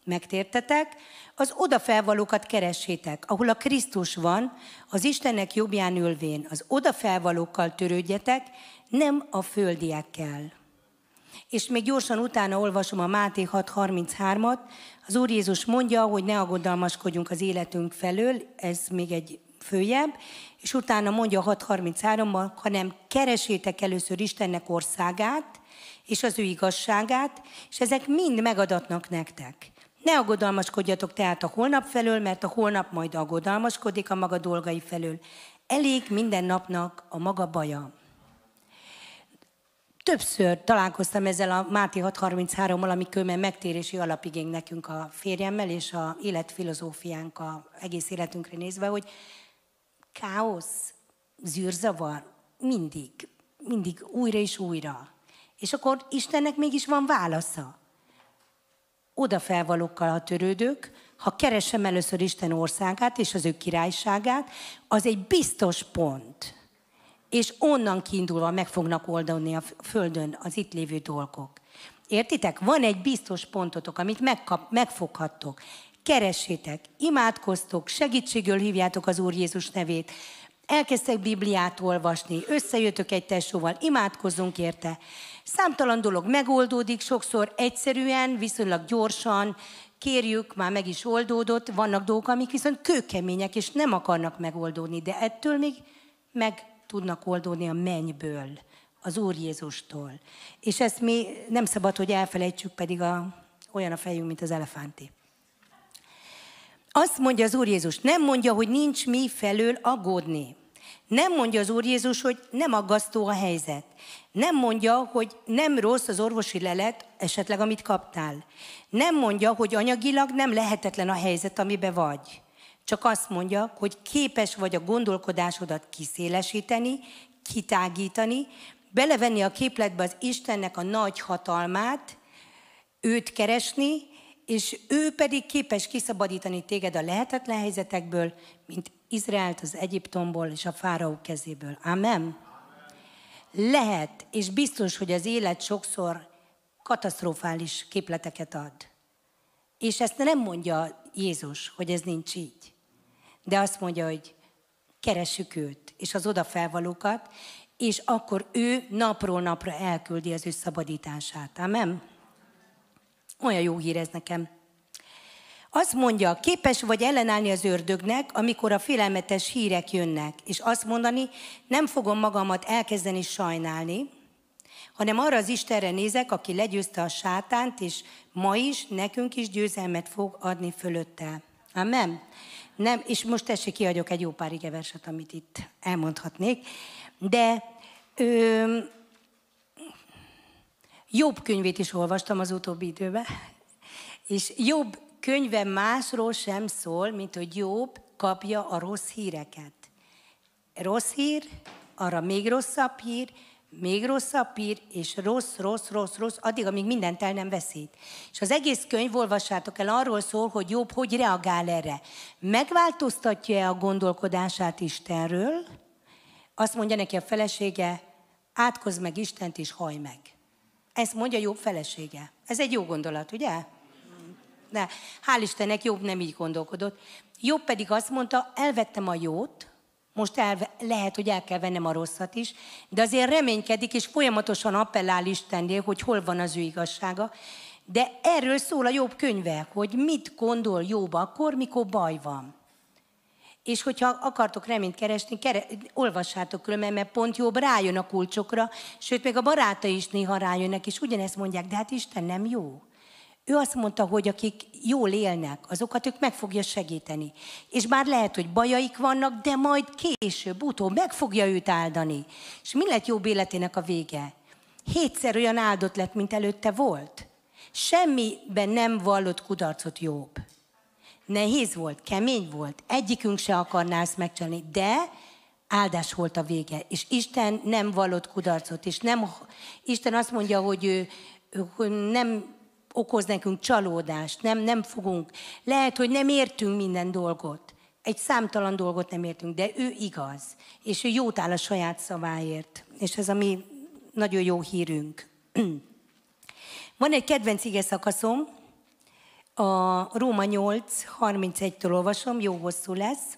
megtértetek, az odafelvalókat keressétek, ahol a Krisztus van, az Istennek jobbján ülvén. Az odafelvalókkal törődjetek, nem a földiekkel. És még gyorsan utána olvasom a Máté 6.33-at. Az Úr Jézus mondja, hogy ne aggodalmaskodjunk az életünk felől, ez még egy följebb, és utána mondja a 6.33-ban, hanem keresétek először Istennek országát, és az ő igazságát, és ezek mind megadatnak nektek. Ne aggodalmaskodjatok tehát a holnap felől, mert a holnap majd aggodalmaskodik a maga dolgai felől. Elég minden napnak a maga baja. Többször találkoztam ezzel a Máté 633-mal, amikor megtérési alapigény nekünk a férjemmel, és a életfilozófiánk a egész életünkre nézve, hogy káosz, zűrzavar, mindig, mindig újra és újra. És akkor Istennek mégis van válasza. Oda felvalókkal a törődők, ha keresem először Isten országát és az ő királyságát, az egy biztos pont. És onnan kiindulva meg fognak oldani a Földön az itt lévő dolgok. Értitek? Van egy biztos pontotok, amit megkap, megfoghattok. Keressétek, imádkoztok, segítségül hívjátok az Úr Jézus nevét, elkezdtek Bibliát olvasni, összejöttök egy tesóval, imádkozzunk érte, Számtalan dolog megoldódik, sokszor egyszerűen, viszonylag gyorsan, kérjük, már meg is oldódott, vannak dolgok, amik viszont kőkemények, és nem akarnak megoldódni, de ettől még meg tudnak oldódni a mennyből, az Úr Jézustól. És ezt mi nem szabad, hogy elfelejtsük, pedig a, olyan a fejünk, mint az elefánti. Azt mondja az Úr Jézus, nem mondja, hogy nincs mi felől aggódni. Nem mondja az Úr Jézus, hogy nem aggasztó a helyzet. Nem mondja, hogy nem rossz az orvosi lelet, esetleg amit kaptál. Nem mondja, hogy anyagilag nem lehetetlen a helyzet, amiben vagy. Csak azt mondja, hogy képes vagy a gondolkodásodat kiszélesíteni, kitágítani, belevenni a képletbe az Istennek a nagy hatalmát, őt keresni, és ő pedig képes kiszabadítani téged a lehetetlen helyzetekből, mint Izraelt az Egyiptomból és a fáraó kezéből. Amen. Lehet, és biztos, hogy az élet sokszor katasztrofális képleteket ad. És ezt nem mondja Jézus, hogy ez nincs így. De azt mondja, hogy keressük őt, és az odafelvalókat, és akkor ő napról napra elküldi az ő szabadítását. Amen? Olyan jó hír ez nekem. Azt mondja, képes vagy ellenállni az ördögnek, amikor a félelmetes hírek jönnek, és azt mondani, nem fogom magamat elkezdeni sajnálni, hanem arra az Istenre nézek, aki legyőzte a sátánt, és ma is nekünk is győzelmet fog adni fölötte. Amen. Nem, és most tessék, kiadjuk egy jó pár igeverset, amit itt elmondhatnék. De ö, jobb könyvét is olvastam az utóbbi időben, és jobb könyve másról sem szól, mint hogy Jobb kapja a rossz híreket. Rossz hír, arra még rosszabb hír, még rosszabb hír, és rossz, rossz, rossz, rossz, addig, amíg mindent el nem veszít. És az egész könyv, olvassátok el, arról szól, hogy Jobb hogy reagál erre. Megváltoztatja-e a gondolkodását Istenről, azt mondja neki a felesége, átkozz meg Istent és haj meg. Ezt mondja Jobb felesége. Ez egy jó gondolat, ugye? De hál' Istennek Jobb nem így gondolkodott. Jobb pedig azt mondta, elvettem a jót, most el, lehet, hogy el kell vennem a rosszat is, de azért reménykedik, és folyamatosan appellál Istennél, hogy hol van az ő igazsága. De erről szól a jobb könyve, hogy mit gondol Jobb akkor, mikor baj van. És hogyha akartok reményt keresni, kere, olvassátok különben, mert pont jobb rájön a kulcsokra, sőt, még a baráta is néha rájönnek, és ugyanezt mondják, de hát Isten nem jó. Ő azt mondta, hogy akik jól élnek, azokat ők meg fogja segíteni. És bár lehet, hogy bajaik vannak, de majd később, utóbb meg fogja őt áldani. És mi lett jobb életének a vége? Hétszer olyan áldott lett, mint előtte volt. Semmiben nem vallott kudarcot jobb. Nehéz volt, kemény volt, egyikünk se akarná ezt megcsinálni, de áldás volt a vége. És Isten nem vallott kudarcot, és nem, Isten azt mondja, hogy ő, ő nem okoz nekünk csalódást, nem, nem fogunk. Lehet, hogy nem értünk minden dolgot. Egy számtalan dolgot nem értünk, de ő igaz. És ő jót áll a saját szaváért. És ez a mi nagyon jó hírünk. Van egy kedvenc ige szakaszom, a Róma 8, 31-től olvasom, jó hosszú lesz,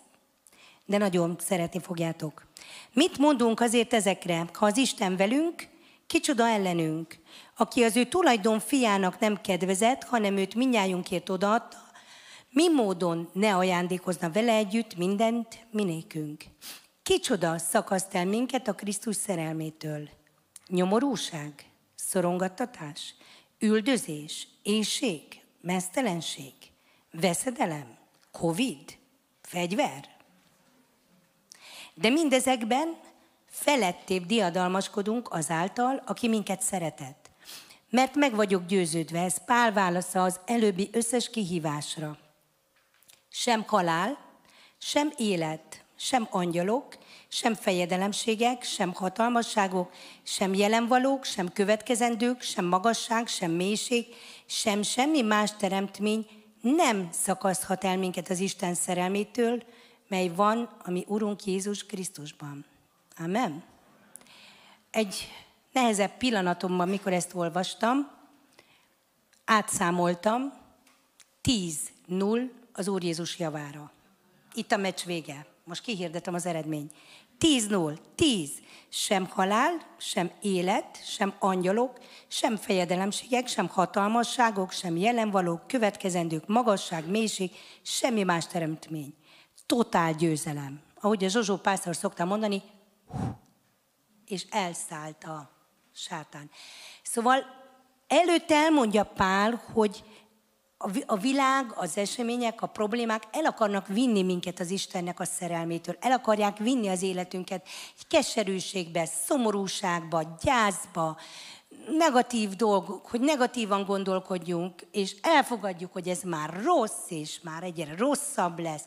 de nagyon szeretni fogjátok. Mit mondunk azért ezekre? Ha az Isten velünk, kicsoda ellenünk? Aki az ő tulajdon fiának nem kedvezett, hanem őt minnyájunkért odaadta, mi módon ne ajándékozna vele együtt mindent minékünk? Kicsoda szakaszt el minket a Krisztus szerelmétől? Nyomorúság? Szorongattatás? Üldözés? Éjség? mesztelenség, veszedelem, Covid, fegyver. De mindezekben felettébb diadalmaskodunk azáltal, aki minket szeretett. Mert meg vagyok győződve, ez Pál válasza az előbbi összes kihívásra. Sem halál, sem élet, sem angyalok, sem fejedelemségek, sem hatalmasságok, sem jelenvalók, sem következendők, sem magasság, sem mélység, sem semmi más teremtmény nem szakaszhat el minket az Isten szerelmétől, mely van a mi Urunk Jézus Krisztusban. Amen. Egy nehezebb pillanatomban, mikor ezt olvastam, átszámoltam 10-0 az Úr Jézus javára. Itt a meccs vége. Most kihirdetem az eredmény. 10-0, 10. Sem halál, sem élet, sem angyalok, sem fejedelemségek, sem hatalmasságok, sem jelenvalók, következendők, magasság, mélység, semmi más teremtmény. Totál győzelem. Ahogy a Zsozsó pásztor szokta mondani, és elszállt a sátán. Szóval előtte elmondja Pál, hogy a világ, az események, a problémák el akarnak vinni minket az Istennek a szerelmétől. El akarják vinni az életünket keserűségbe, szomorúságba, gyászba, negatív dolgok, hogy negatívan gondolkodjunk, és elfogadjuk, hogy ez már rossz, és már egyre rosszabb lesz.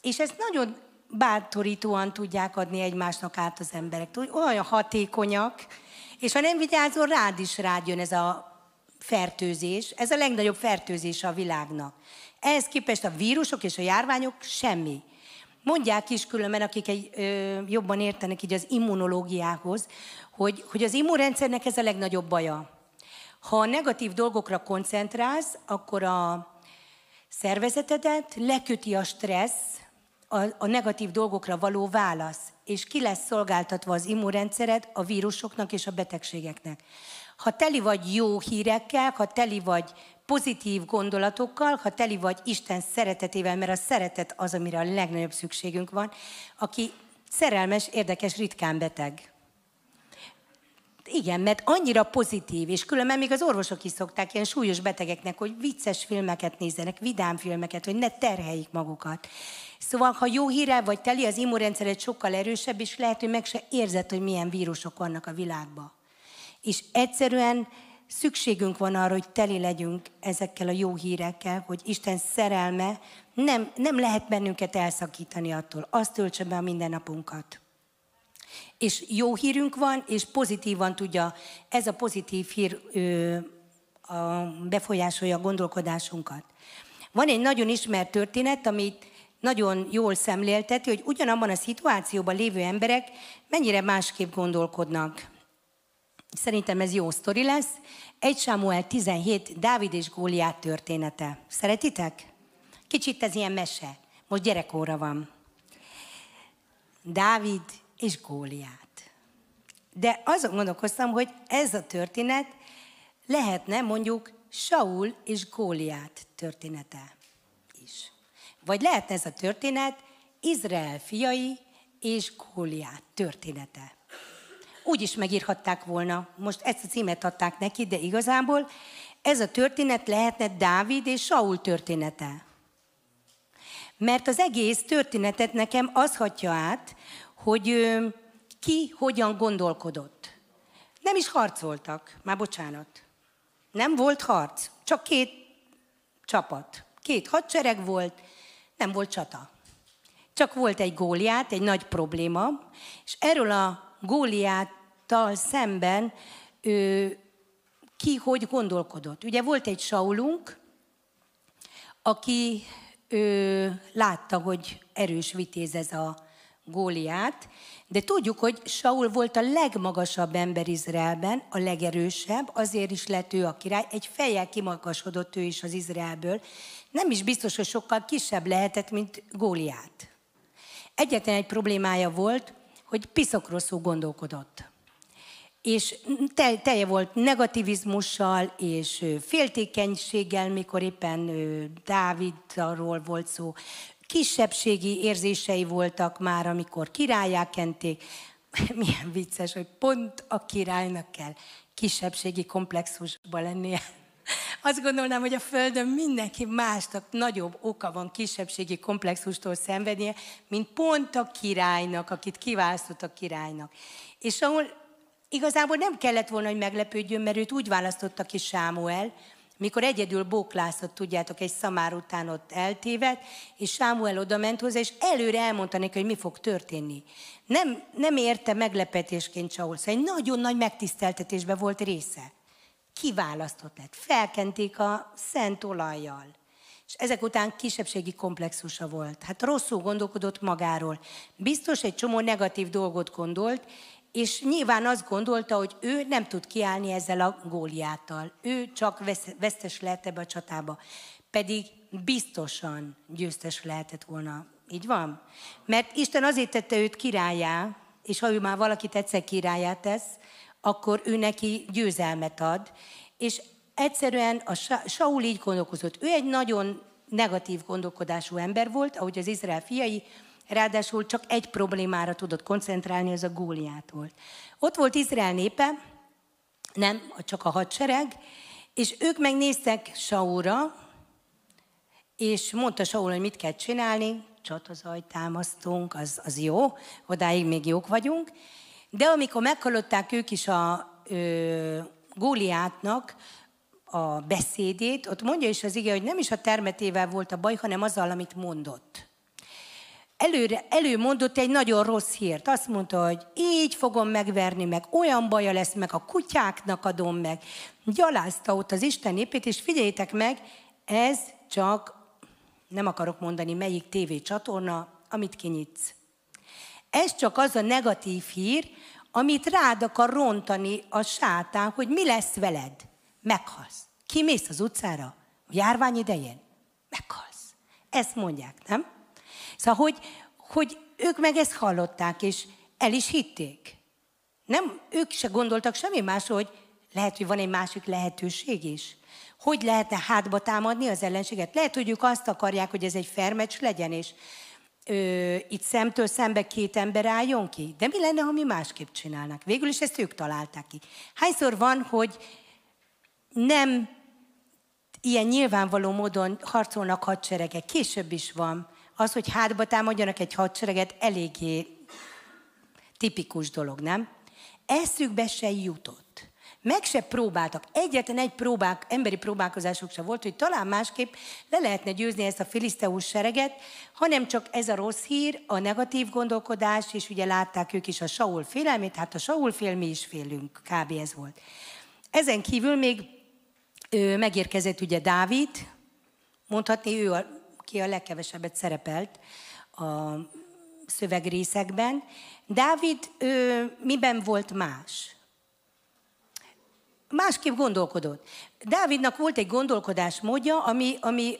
És ezt nagyon bátorítóan tudják adni egymásnak át az emberek. Olyan hatékonyak, és ha nem vigyázol, rád is rád jön ez a fertőzés. Ez a legnagyobb fertőzés a világnak. Ehhez képest a vírusok és a járványok semmi. Mondják is különben, akik egy, ö, jobban értenek így az immunológiához, hogy, hogy az immunrendszernek ez a legnagyobb baja. Ha a negatív dolgokra koncentrálsz, akkor a szervezetedet leköti a stressz, a, a negatív dolgokra való válasz, és ki lesz szolgáltatva az immunrendszered a vírusoknak és a betegségeknek. Ha teli vagy jó hírekkel, ha teli vagy pozitív gondolatokkal, ha teli vagy Isten szeretetével, mert a szeretet az, amire a legnagyobb szükségünk van, aki szerelmes, érdekes, ritkán beteg. Igen, mert annyira pozitív, és különben még az orvosok is szokták ilyen súlyos betegeknek, hogy vicces filmeket nézzenek, vidám filmeket, hogy ne terheljék magukat. Szóval, ha jó hírrel vagy teli, az immunrendszered sokkal erősebb, és lehet, hogy meg se érzed, hogy milyen vírusok vannak a világban. És egyszerűen szükségünk van arra, hogy teli legyünk ezekkel a jó hírekkel, hogy Isten szerelme nem, nem lehet bennünket elszakítani attól. Azt töltse be a mindennapunkat. És jó hírünk van, és pozitívan tudja, ez a pozitív hír ö, a, befolyásolja a gondolkodásunkat. Van egy nagyon ismert történet, amit nagyon jól szemlélteti, hogy ugyanabban a szituációban lévő emberek mennyire másképp gondolkodnak. Szerintem ez jó sztori lesz. Egy Sámuel 17, Dávid és Góliát története. Szeretitek? Kicsit ez ilyen mese. Most gyerekóra van. Dávid és Góliát. De azon gondolkoztam, hogy ez a történet lehetne mondjuk Saul és Góliát története. Vagy lehetne ez a történet Izrael fiai és Góliát története. Úgy is megírhatták volna, most ezt a címet adták neki, de igazából ez a történet lehetne Dávid és Saul története. Mert az egész történetet nekem az hatja át, hogy ki hogyan gondolkodott. Nem is harcoltak, már bocsánat. Nem volt harc, csak két csapat. Két hadsereg volt, nem volt csata. Csak volt egy góliát, egy nagy probléma, és erről a góliáttal szemben ő, ki hogy gondolkodott. Ugye volt egy Saulunk, aki ő, látta, hogy erős vitéz ez a Góliát, de tudjuk, hogy Saul volt a legmagasabb ember Izraelben, a legerősebb, azért is lett ő a király, egy fejjel kimagasodott ő is az Izraelből. Nem is biztos, hogy sokkal kisebb lehetett, mint Góliát. Egyetlen egy problémája volt, hogy piszokrosszul gondolkodott. És telje volt negativizmussal és féltékenységgel, mikor éppen Dávidról volt szó kisebbségi érzései voltak már, amikor királyá kenték. Milyen vicces, hogy pont a királynak kell kisebbségi komplexusban lennie. Azt gondolnám, hogy a Földön mindenki másnak nagyobb oka van kisebbségi komplexustól szenvednie, mint pont a királynak, akit kiválasztott a királynak. És ahol igazából nem kellett volna, hogy meglepődjön, mert őt úgy választotta ki Sámuel, mikor egyedül bóklászott, tudjátok, egy szamár után ott eltévedt, és Sámuel oda ment hozzá, és előre elmondta neki, hogy mi fog történni. Nem, nem érte meglepetésként Saul, szóval egy nagyon nagy megtiszteltetésbe volt része. Kiválasztott lett, felkenték a szent olajjal. És ezek után kisebbségi komplexusa volt. Hát rosszul gondolkodott magáról. Biztos egy csomó negatív dolgot gondolt, és nyilván azt gondolta, hogy ő nem tud kiállni ezzel a góliáttal. Ő csak vesztes lehet ebbe a csatába. Pedig biztosan győztes lehetett volna. Így van? Mert Isten azért tette őt királyá, és ha ő már valakit egyszer királyát tesz, akkor ő neki győzelmet ad. És egyszerűen a Saul így gondolkozott. Ő egy nagyon negatív gondolkodású ember volt, ahogy az Izrael fiai, Ráadásul csak egy problémára tudott koncentrálni, az a Góliát volt. Ott volt Izrael népe, nem csak a hadsereg, és ők megnéztek Saúra, és mondta Saul, hogy mit kell csinálni, csatazaj támasztunk, az, az jó, odáig még jók vagyunk. De amikor meghallották ők is a ö, Góliátnak a beszédét, ott mondja is az ige, hogy nem is a termetével volt a baj, hanem azzal, amit mondott. Előre, előmondott egy nagyon rossz hírt. Azt mondta, hogy így fogom megverni, meg olyan baja lesz, meg a kutyáknak adom meg. Gyalázta ott az Isten népét, és figyeljétek meg, ez csak, nem akarok mondani melyik tévécsatorna, amit kinyitsz. Ez csak az a negatív hír, amit rád akar rontani a sátán, hogy mi lesz veled. Meghalsz. Kimész az utcára? A járvány idején? Meghalsz. Ezt mondják, nem? Szóval, hogy, hogy ők meg ezt hallották, és el is hitték. Nem, ők se gondoltak semmi más, hogy lehet, hogy van egy másik lehetőség is. Hogy lehetne hátba támadni az ellenséget? Lehet, hogy ők azt akarják, hogy ez egy fermecs legyen, és ö, itt szemtől szembe két ember álljon ki. De mi lenne, ha mi másképp csinálnak? Végül is ezt ők találták ki. Hányszor van, hogy nem ilyen nyilvánvaló módon harcolnak hadseregek, később is van. Az, hogy hátba támadjanak egy hadsereget, eléggé tipikus dolog, nem? Eszükbe se jutott. Meg se próbáltak. Egyetlen egy próbák, emberi próbálkozások se volt, hogy talán másképp le lehetne győzni ezt a filiszteus sereget, hanem csak ez a rossz hír, a negatív gondolkodás, és ugye látták ők is a Saul félelmét, hát a Saul fél, mi is félünk, kb. ez volt. Ezen kívül még ő, megérkezett ugye Dávid, mondhatni ő, a, ki a legkevesebbet szerepelt a szövegrészekben. Dávid ő, miben volt más? Másképp gondolkodott. Dávidnak volt egy gondolkodásmódja, ami, ami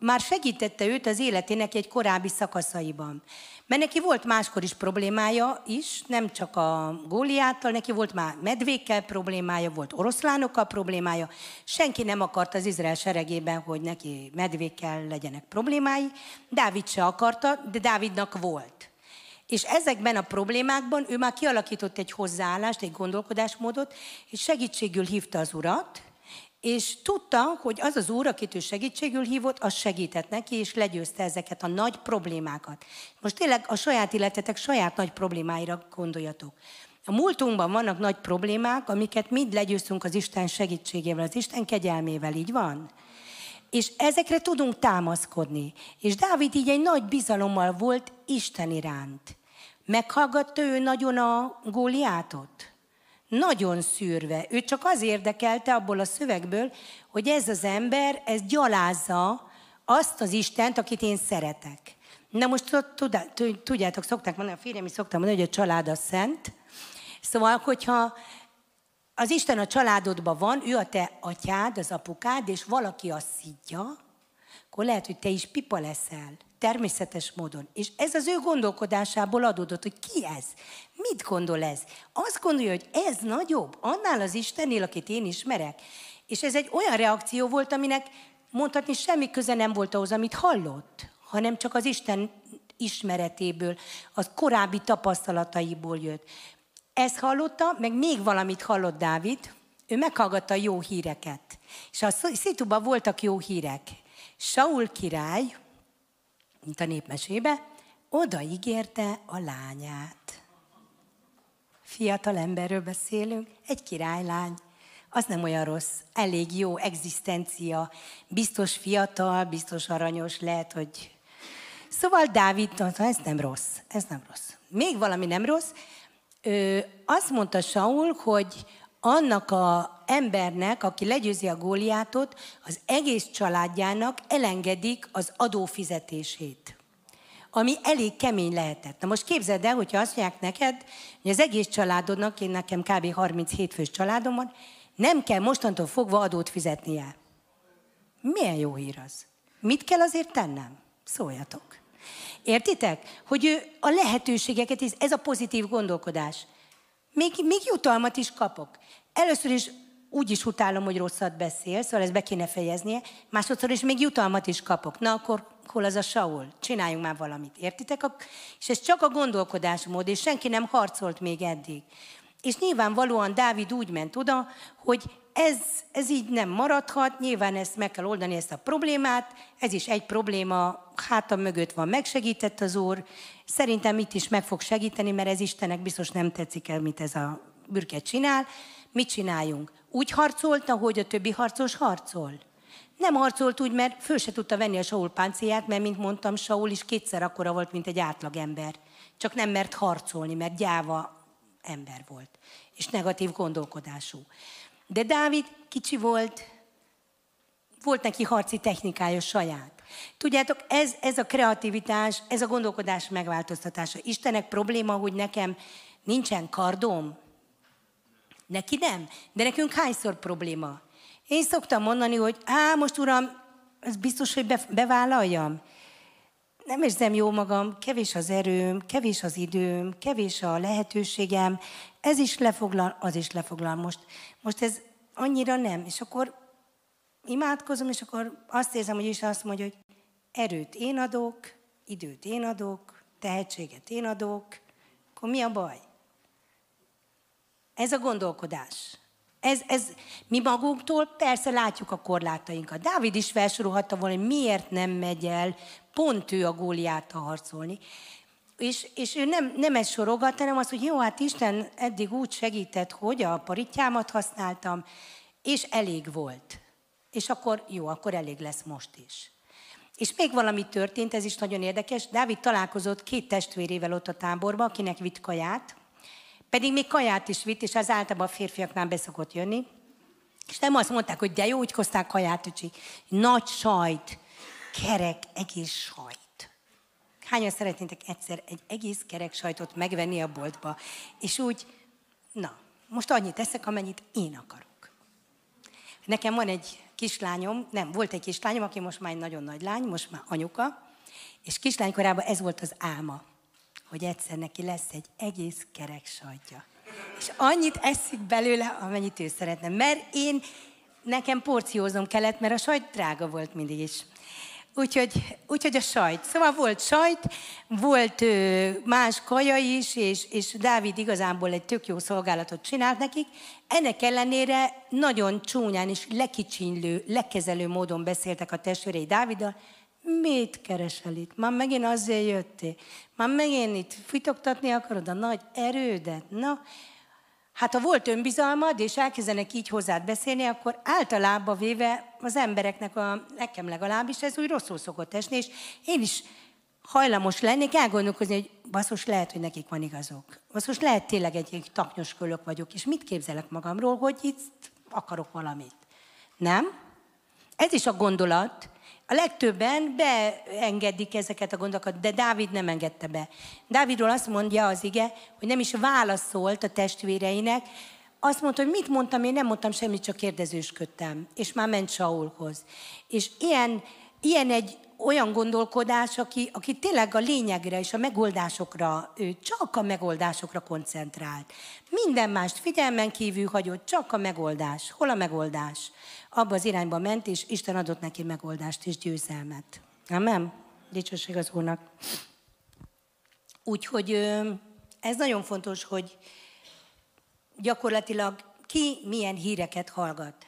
már segítette őt az életének egy korábbi szakaszaiban. Mert neki volt máskor is problémája is, nem csak a góliáttal, neki volt már medvékkel problémája, volt oroszlánokkal problémája. Senki nem akart az Izrael seregében, hogy neki medvékkel legyenek problémái. Dávid se akarta, de Dávidnak volt. És ezekben a problémákban ő már kialakított egy hozzáállást, egy gondolkodásmódot, és segítségül hívta az urat, és tudta, hogy az az úr, akit ő segítségül hívott, az segített neki, és legyőzte ezeket a nagy problémákat. Most tényleg a saját életetek saját nagy problémáira gondoljatok. A múltunkban vannak nagy problémák, amiket mind legyőztünk az Isten segítségével, az Isten kegyelmével, így van? És ezekre tudunk támaszkodni. És Dávid így egy nagy bizalommal volt Isten iránt. Meghallgatta ő nagyon a Góliátot? Nagyon szűrve. Ő csak az érdekelte abból a szövegből, hogy ez az ember, ez gyalázza azt az Istent, akit én szeretek. Na most tudjátok, szokták mondani, a férjem is szoktam mondani, hogy a család a szent. Szóval, hogyha az Isten a családodban van, ő a te atyád, az apukád, és valaki azt szidja, akkor lehet, hogy te is pipa leszel természetes módon. És ez az ő gondolkodásából adódott, hogy ki ez? Mit gondol ez? Azt gondolja, hogy ez nagyobb, annál az Istennél, akit én ismerek. És ez egy olyan reakció volt, aminek mondhatni semmi köze nem volt ahhoz, amit hallott, hanem csak az Isten ismeretéből, az korábbi tapasztalataiból jött. Ezt hallotta, meg még valamit hallott Dávid, ő meghallgatta jó híreket. És a szituban voltak jó hírek. Saul király, mint a népmesébe, odaígérte a lányát. Fiatal emberről beszélünk, egy királylány. Az nem olyan rossz, elég jó egzisztencia, biztos fiatal, biztos aranyos, lehet, hogy... Szóval Dávid, ez nem rossz, ez nem rossz. Még valami nem rossz, ő azt mondta Saul, hogy annak a embernek, aki legyőzi a góliátot, az egész családjának elengedik az adófizetését ami elég kemény lehetett. Na most képzeld el, hogyha azt mondják neked, hogy az egész családodnak, én nekem kb. 37 fős családom van, nem kell mostantól fogva adót fizetnie. Milyen jó hír az? Mit kell azért tennem? Szóljatok. Értitek? Hogy ő a lehetőségeket, ez a pozitív gondolkodás. Még, még jutalmat is kapok. Először is úgy is utálom, hogy rosszat beszél, szóval ezt be kéne fejeznie. Másodszor is még jutalmat is kapok. Na akkor hol az a Saul? Csináljunk már valamit, értitek? És ez csak a gondolkodásmód, és senki nem harcolt még eddig. És nyilvánvalóan Dávid úgy ment oda, hogy ez, ez így nem maradhat, nyilván ezt meg kell oldani, ezt a problémát, ez is egy probléma, hátam mögött van, megsegített az Úr, szerintem itt is meg fog segíteni, mert ez Istennek biztos nem tetszik el, mit ez a bürke csinál. Mit csináljunk? Úgy harcolt, ahogy a többi harcos harcol. Nem harcolt úgy, mert föl se tudta venni a Saul páncéját, mert, mint mondtam, Saul is kétszer akkora volt, mint egy átlag ember. Csak nem mert harcolni, mert gyáva ember volt, és negatív gondolkodású. De Dávid kicsi volt, volt neki harci technikája saját. Tudjátok, ez, ez a kreativitás, ez a gondolkodás megváltoztatása. Istenek probléma, hogy nekem nincsen kardom. Neki nem, de nekünk hányszor probléma? Én szoktam mondani, hogy á, most uram, ez biztos, hogy bevállaljam. Nem érzem jó magam, kevés az erőm, kevés az időm, kevés a lehetőségem, ez is lefoglal, az is lefoglal. Most, most ez annyira nem. És akkor imádkozom, és akkor azt érzem, hogy is azt mondja, hogy erőt én adok, időt én adok, tehetséget én adok, akkor mi a baj? Ez a gondolkodás. Ez, ez, mi magunktól persze látjuk a korlátainkat. Dávid is felsorolhatta volna, hogy miért nem megy el pont ő a góliát harcolni. És, és ő nem, nem ezt sorogat, hanem az, hogy jó, hát Isten eddig úgy segített, hogy a paritjámat használtam, és elég volt. És akkor jó, akkor elég lesz most is. És még valami történt, ez is nagyon érdekes. Dávid találkozott két testvérével ott a táborban, akinek vitt kaját, pedig még kaját is vitt, és az általában a férfiaknál beszokott jönni. És nem azt mondták, hogy de jó, úgy hozták kaját, öcsi. Nagy sajt, kerek, egész sajt. Hányan szeretnétek egyszer egy egész kerek sajtot megvenni a boltba, és úgy, na, most annyit eszek, amennyit én akarok. Nekem van egy kislányom, nem, volt egy kislányom, aki most már egy nagyon nagy lány, most már anyuka, és kislánykorában ez volt az álma hogy egyszer neki lesz egy egész kerek sajtja. És annyit eszik belőle, amennyit ő szeretne. Mert én, nekem porcióznom kellett, mert a sajt drága volt mindig is. Úgyhogy, úgyhogy a sajt. Szóval volt sajt, volt ö, más kaja is, és, és Dávid igazából egy tök jó szolgálatot csinált nekik. Ennek ellenére nagyon csúnyán és lekicsinlő, lekezelő módon beszéltek a testvérei Dáviddal, Mit keresel itt? Már megint azért jöttél. Már megint itt fitoktatni akarod a nagy erődet. Na, hát ha volt önbizalmad, és elkezdenek így hozzád beszélni, akkor általában véve az embereknek, a, nekem legalábbis ez úgy rosszul szokott esni, és én is hajlamos lennék elgondolkozni, hogy basszus, lehet, hogy nekik van igazok. Basszus, lehet tényleg egy, egy taknyos kölök vagyok, és mit képzelek magamról, hogy itt akarok valamit. Nem? Ez is a gondolat, a legtöbben beengedik ezeket a gondokat, de Dávid nem engedte be. Dávidról azt mondja az ige, hogy nem is válaszolt a testvéreinek, azt mondta, hogy mit mondtam, én nem mondtam semmit, csak kérdezősködtem. És már ment Saulhoz. És ilyen, ilyen egy olyan gondolkodás, aki, aki tényleg a lényegre és a megoldásokra, ő csak a megoldásokra koncentrált. Minden mást figyelmen kívül hagyott, csak a megoldás. Hol a megoldás? abba az irányba ment, és Isten adott neki megoldást és győzelmet. Amen? Dicsőség az Úrnak. Úgyhogy ez nagyon fontos, hogy gyakorlatilag ki milyen híreket hallgat.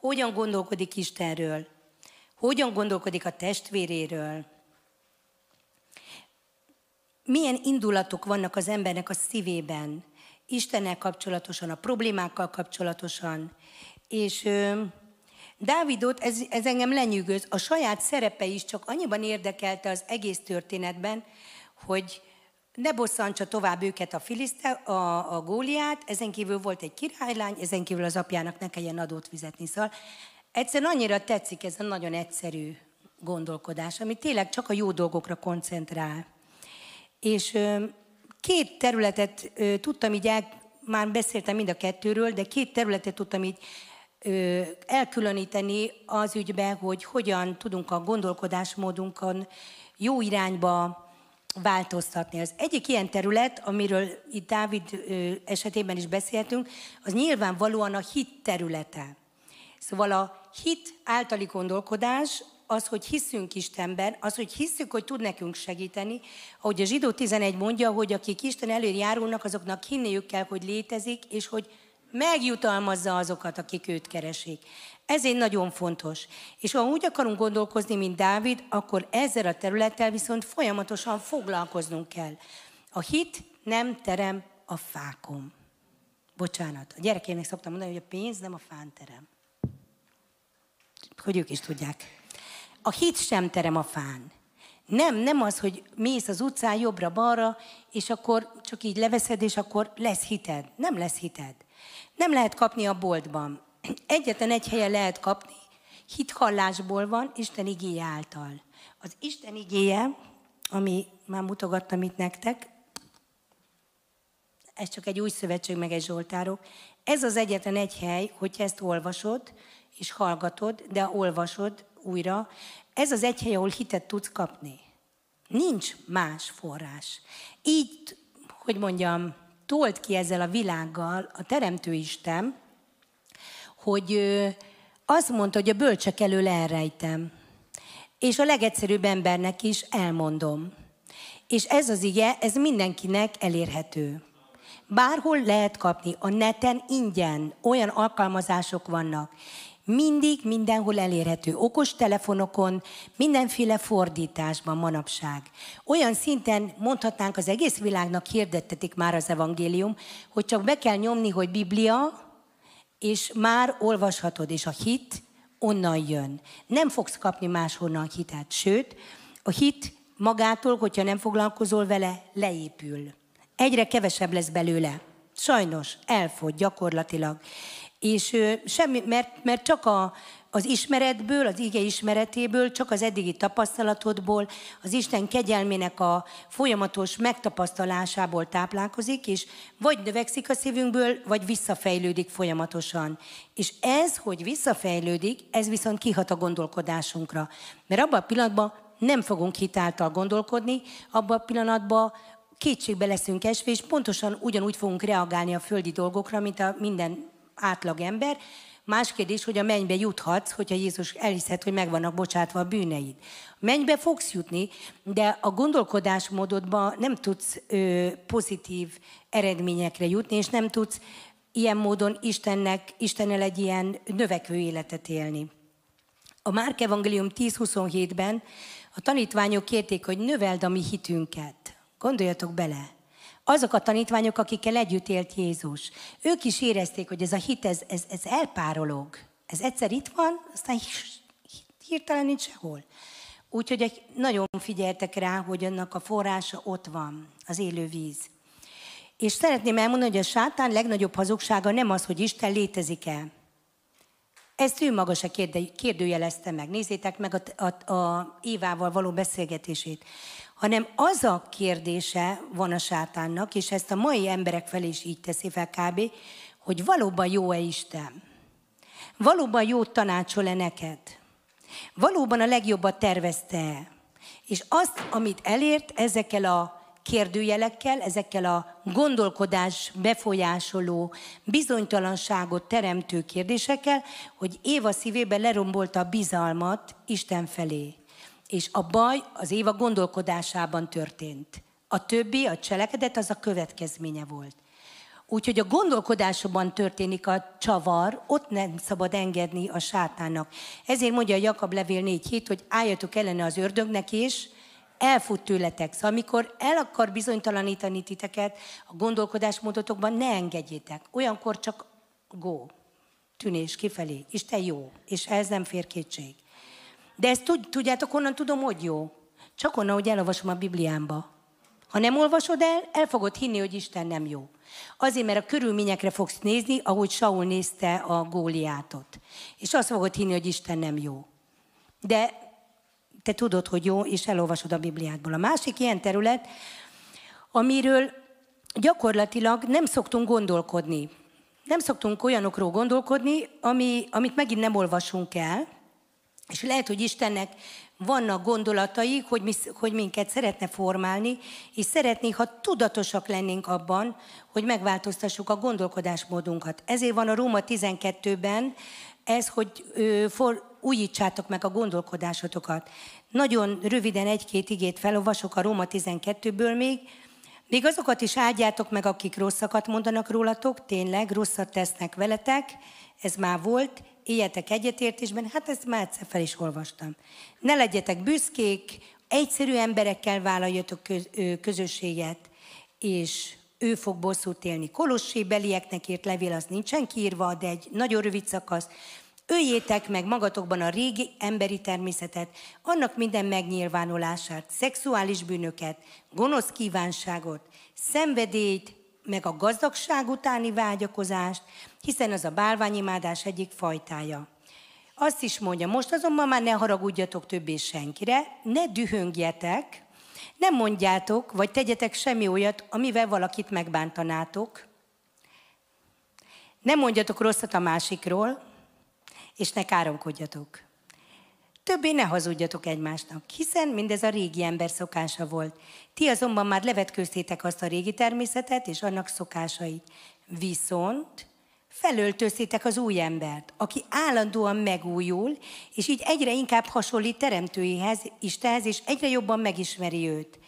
Hogyan gondolkodik Istenről? Hogyan gondolkodik a testvéréről? Milyen indulatok vannak az embernek a szívében? Istennel kapcsolatosan, a problémákkal kapcsolatosan. És ö, Dávidot, ez, ez engem lenyűgöz, a saját szerepe is csak annyiban érdekelte az egész történetben, hogy ne bosszantsa tovább őket a filiszte, a, a góliát, ezen kívül volt egy királylány, ezen kívül az apjának ne kelljen adót fizetni. Szóval egyszerűen annyira tetszik ez a nagyon egyszerű gondolkodás, ami tényleg csak a jó dolgokra koncentrál. És két területet tudtam így el, már beszéltem mind a kettőről, de két területet tudtam így elkülöníteni az ügyben, hogy hogyan tudunk a gondolkodásmódunkon jó irányba változtatni. Az egyik ilyen terület, amiről itt Dávid esetében is beszéltünk, az nyilvánvalóan a hit területe. Szóval a hit általi gondolkodás az, hogy hiszünk Istenben, az, hogy hiszük, hogy tud nekünk segíteni, ahogy a zsidó 11 mondja, hogy akik Isten elő járulnak, azoknak hinniük kell, hogy létezik, és hogy megjutalmazza azokat, akik őt keresik. Ez egy nagyon fontos. És ha úgy akarunk gondolkozni, mint Dávid, akkor ezzel a területtel viszont folyamatosan foglalkoznunk kell. A hit nem terem a fákon. Bocsánat, a gyerekének szoktam mondani, hogy a pénz nem a fán terem. Hogy ők is tudják. A hit sem terem a fán. Nem, nem az, hogy mész az utcán jobbra-balra, és akkor csak így leveszed, és akkor lesz hited. Nem lesz hited. Nem lehet kapni a boltban. Egyetlen egy helyen lehet kapni, hithallásból van, Isten igéje által. Az Isten igéje, ami már mutogattam itt nektek, ez csak egy új szövetség, meg egy zsoltárok. Ez az egyetlen egy hely, hogyha ezt olvasod, és hallgatod, de olvasod újra, ez az egy hely, ahol hitet tudsz kapni. Nincs más forrás. Így, hogy mondjam, tolt ki ezzel a világgal a Teremtő Isten, hogy azt mondta, hogy a bölcsek elől elrejtem. És a legegyszerűbb embernek is elmondom. És ez az ige, ez mindenkinek elérhető. Bárhol lehet kapni, a neten ingyen olyan alkalmazások vannak, mindig mindenhol elérhető, okos telefonokon, mindenféle fordításban manapság. Olyan szinten mondhatnánk az egész világnak hirdettetik már az evangélium, hogy csak be kell nyomni, hogy Biblia, és már olvashatod, és a hit onnan jön. Nem fogsz kapni máshonnan hitet, sőt, a hit magától, hogyha nem foglalkozol vele, leépül. Egyre kevesebb lesz belőle. Sajnos elfogy gyakorlatilag. És semmi, mert, mert csak a, az ismeretből, az ige ismeretéből, csak az eddigi tapasztalatodból, az Isten kegyelmének a folyamatos megtapasztalásából táplálkozik, és vagy növekszik a szívünkből, vagy visszafejlődik folyamatosan. És ez, hogy visszafejlődik, ez viszont kihat a gondolkodásunkra. Mert abban a pillanatban nem fogunk hitáltal gondolkodni, abban a pillanatban kétségbe leszünk esve, és pontosan ugyanúgy fogunk reagálni a földi dolgokra, mint a minden átlag ember. Más kérdés, hogy a mennybe juthatsz, hogyha Jézus elhiszed, hogy meg vannak bocsátva a bűneid. Mennybe fogsz jutni, de a gondolkodásmódodban nem tudsz ö, pozitív eredményekre jutni, és nem tudsz ilyen módon Istennek, Istennel egy ilyen növekvő életet élni. A Márk Evangélium 10.27-ben a tanítványok kérték, hogy növeld a mi hitünket. Gondoljatok bele, azok a tanítványok, akikkel együtt élt Jézus, ők is érezték, hogy ez a hit, ez, ez, ez elpárolog. Ez egyszer itt van, aztán hirtelen nincs sehol. Úgyhogy nagyon figyeltek rá, hogy annak a forrása ott van, az élő víz. És szeretném elmondani, hogy a sátán legnagyobb hazugsága nem az, hogy Isten létezik-e. Ezt ő maga se kérdőjelezte meg. Nézzétek meg a, a, a Évával való beszélgetését hanem az a kérdése van a sátánnak, és ezt a mai emberek felé is így teszi fel kb., hogy valóban jó-e Isten? Valóban jó tanácsol-e neked? Valóban a legjobbat tervezte-e? És azt, amit elért ezekkel a kérdőjelekkel, ezekkel a gondolkodás befolyásoló, bizonytalanságot teremtő kérdésekkel, hogy Éva szívében lerombolta a bizalmat Isten felé. És a baj az Éva gondolkodásában történt. A többi, a cselekedet, az a következménye volt. Úgyhogy a gondolkodásban történik a csavar, ott nem szabad engedni a sátánnak. Ezért mondja a Jakab levél 4 hét, hogy álljatok ellene az ördögnek és elfut tőletek. Szóval amikor el akar bizonytalanítani titeket a gondolkodásmódotokban, ne engedjétek. Olyankor csak go, tűnés kifelé. Isten jó, és ez nem fér kétség. De ezt tudjátok, honnan tudom, hogy jó? Csak onnan, hogy elolvasom a Bibliámba. Ha nem olvasod el, el fogod hinni, hogy Isten nem jó. Azért, mert a körülményekre fogsz nézni, ahogy Saul nézte a góliátot. És azt fogod hinni, hogy Isten nem jó. De te tudod, hogy jó, és elolvasod a Bibliádból. A másik ilyen terület, amiről gyakorlatilag nem szoktunk gondolkodni. Nem szoktunk olyanokról gondolkodni, ami, amit megint nem olvasunk el, és lehet, hogy Istennek vannak gondolatai, hogy, mi, hogy minket szeretne formálni, és szeretné, ha tudatosak lennénk abban, hogy megváltoztassuk a gondolkodásmódunkat. Ezért van a Róma 12-ben ez, hogy ö, for, újítsátok meg a gondolkodásotokat. Nagyon röviden egy-két igét felolvasok a Róma 12-ből még. Még azokat is áldjátok meg, akik rosszakat mondanak rólatok, tényleg rosszat tesznek veletek, ez már volt, éljetek egyetértésben, hát ezt már egyszer fel is olvastam. Ne legyetek büszkék, egyszerű emberekkel vállaljatok közösséget, és ő fog bosszút élni. Kolossé belieknek írt levél, az nincsen kiírva, de egy nagyon rövid szakasz. Öljétek meg magatokban a régi emberi természetet, annak minden megnyilvánulását, szexuális bűnöket, gonosz kívánságot, szenvedélyt, meg a gazdagság utáni vágyakozást, hiszen az a bálványimádás egyik fajtája. Azt is mondja, most azonban már ne haragudjatok többé senkire, ne dühöngjetek, nem mondjátok, vagy tegyetek semmi olyat, amivel valakit megbántanátok. Nem mondjatok rosszat a másikról, és ne káromkodjatok. Többé ne hazudjatok egymásnak, hiszen mindez a régi ember szokása volt. Ti azonban már levetkőztétek azt a régi természetet és annak szokásait. Viszont felöltöztétek az új embert, aki állandóan megújul, és így egyre inkább hasonlít teremtőihez, Istenhez, és egyre jobban megismeri őt.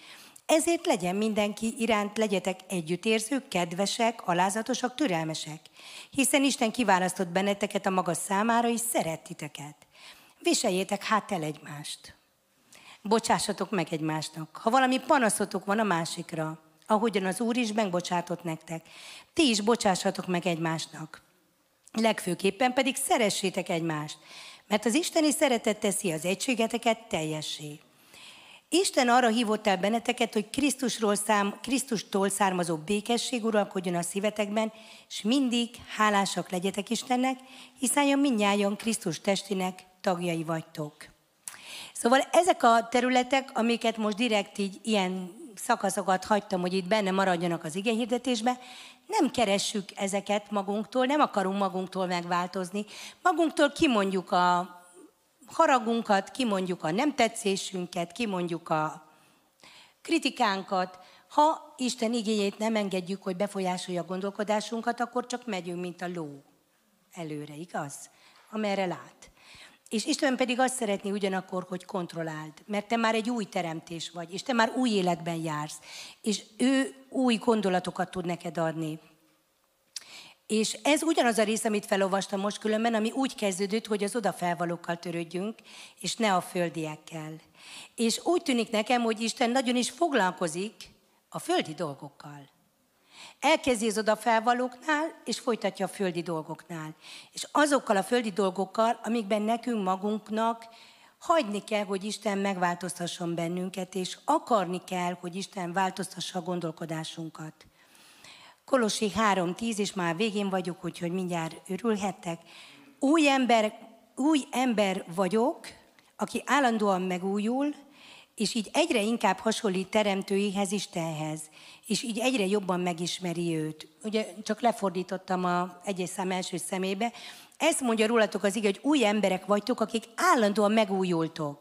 Ezért legyen mindenki iránt, legyetek együttérzők, kedvesek, alázatosak, türelmesek, hiszen Isten kiválasztott benneteket a maga számára, és szerettiteket. Viseljétek hát el egymást. Bocsássatok meg egymásnak. Ha valami panaszotok van a másikra, ahogyan az Úr is megbocsátott nektek, ti is bocsássatok meg egymásnak. Legfőképpen pedig szeressétek egymást, mert az isteni szeretet teszi az egységeteket teljessé. Isten arra hívott el benneteket, hogy Krisztusról szám, Krisztustól származó békesség uralkodjon a szívetekben, és mindig hálásak legyetek Istennek, hiszen mindnyájan Krisztus testének tagjai vagytok. Szóval ezek a területek, amiket most direkt így ilyen szakaszokat hagytam, hogy itt benne maradjanak az igényhirdetésbe, nem keressük ezeket magunktól, nem akarunk magunktól megváltozni. Magunktól kimondjuk a haragunkat, kimondjuk a nem tetszésünket, kimondjuk a kritikánkat. Ha Isten igényét nem engedjük, hogy befolyásolja a gondolkodásunkat, akkor csak megyünk, mint a ló előre, igaz? Amerre lát. És Isten pedig azt szeretné ugyanakkor, hogy kontrolláld, mert te már egy új teremtés vagy, és te már új életben jársz, és ő új gondolatokat tud neked adni. És ez ugyanaz a rész, amit felolvastam most különben, ami úgy kezdődött, hogy az odafelvalókkal törődjünk, és ne a földiekkel. És úgy tűnik nekem, hogy Isten nagyon is foglalkozik a földi dolgokkal. Elkezdi az odafelvalóknál, és folytatja a földi dolgoknál. És azokkal a földi dolgokkal, amikben nekünk magunknak hagyni kell, hogy Isten megváltoztasson bennünket, és akarni kell, hogy Isten változtassa a gondolkodásunkat. Kolossi 3.10, és már végén vagyok, úgyhogy mindjárt örülhettek. Új ember, új ember vagyok, aki állandóan megújul, és így egyre inkább hasonlít teremtőihez, Istenhez, és így egyre jobban megismeri őt. Ugye csak lefordítottam a egyes szám első szemébe. Ezt mondja rólatok az ige, hogy új emberek vagytok, akik állandóan megújultok.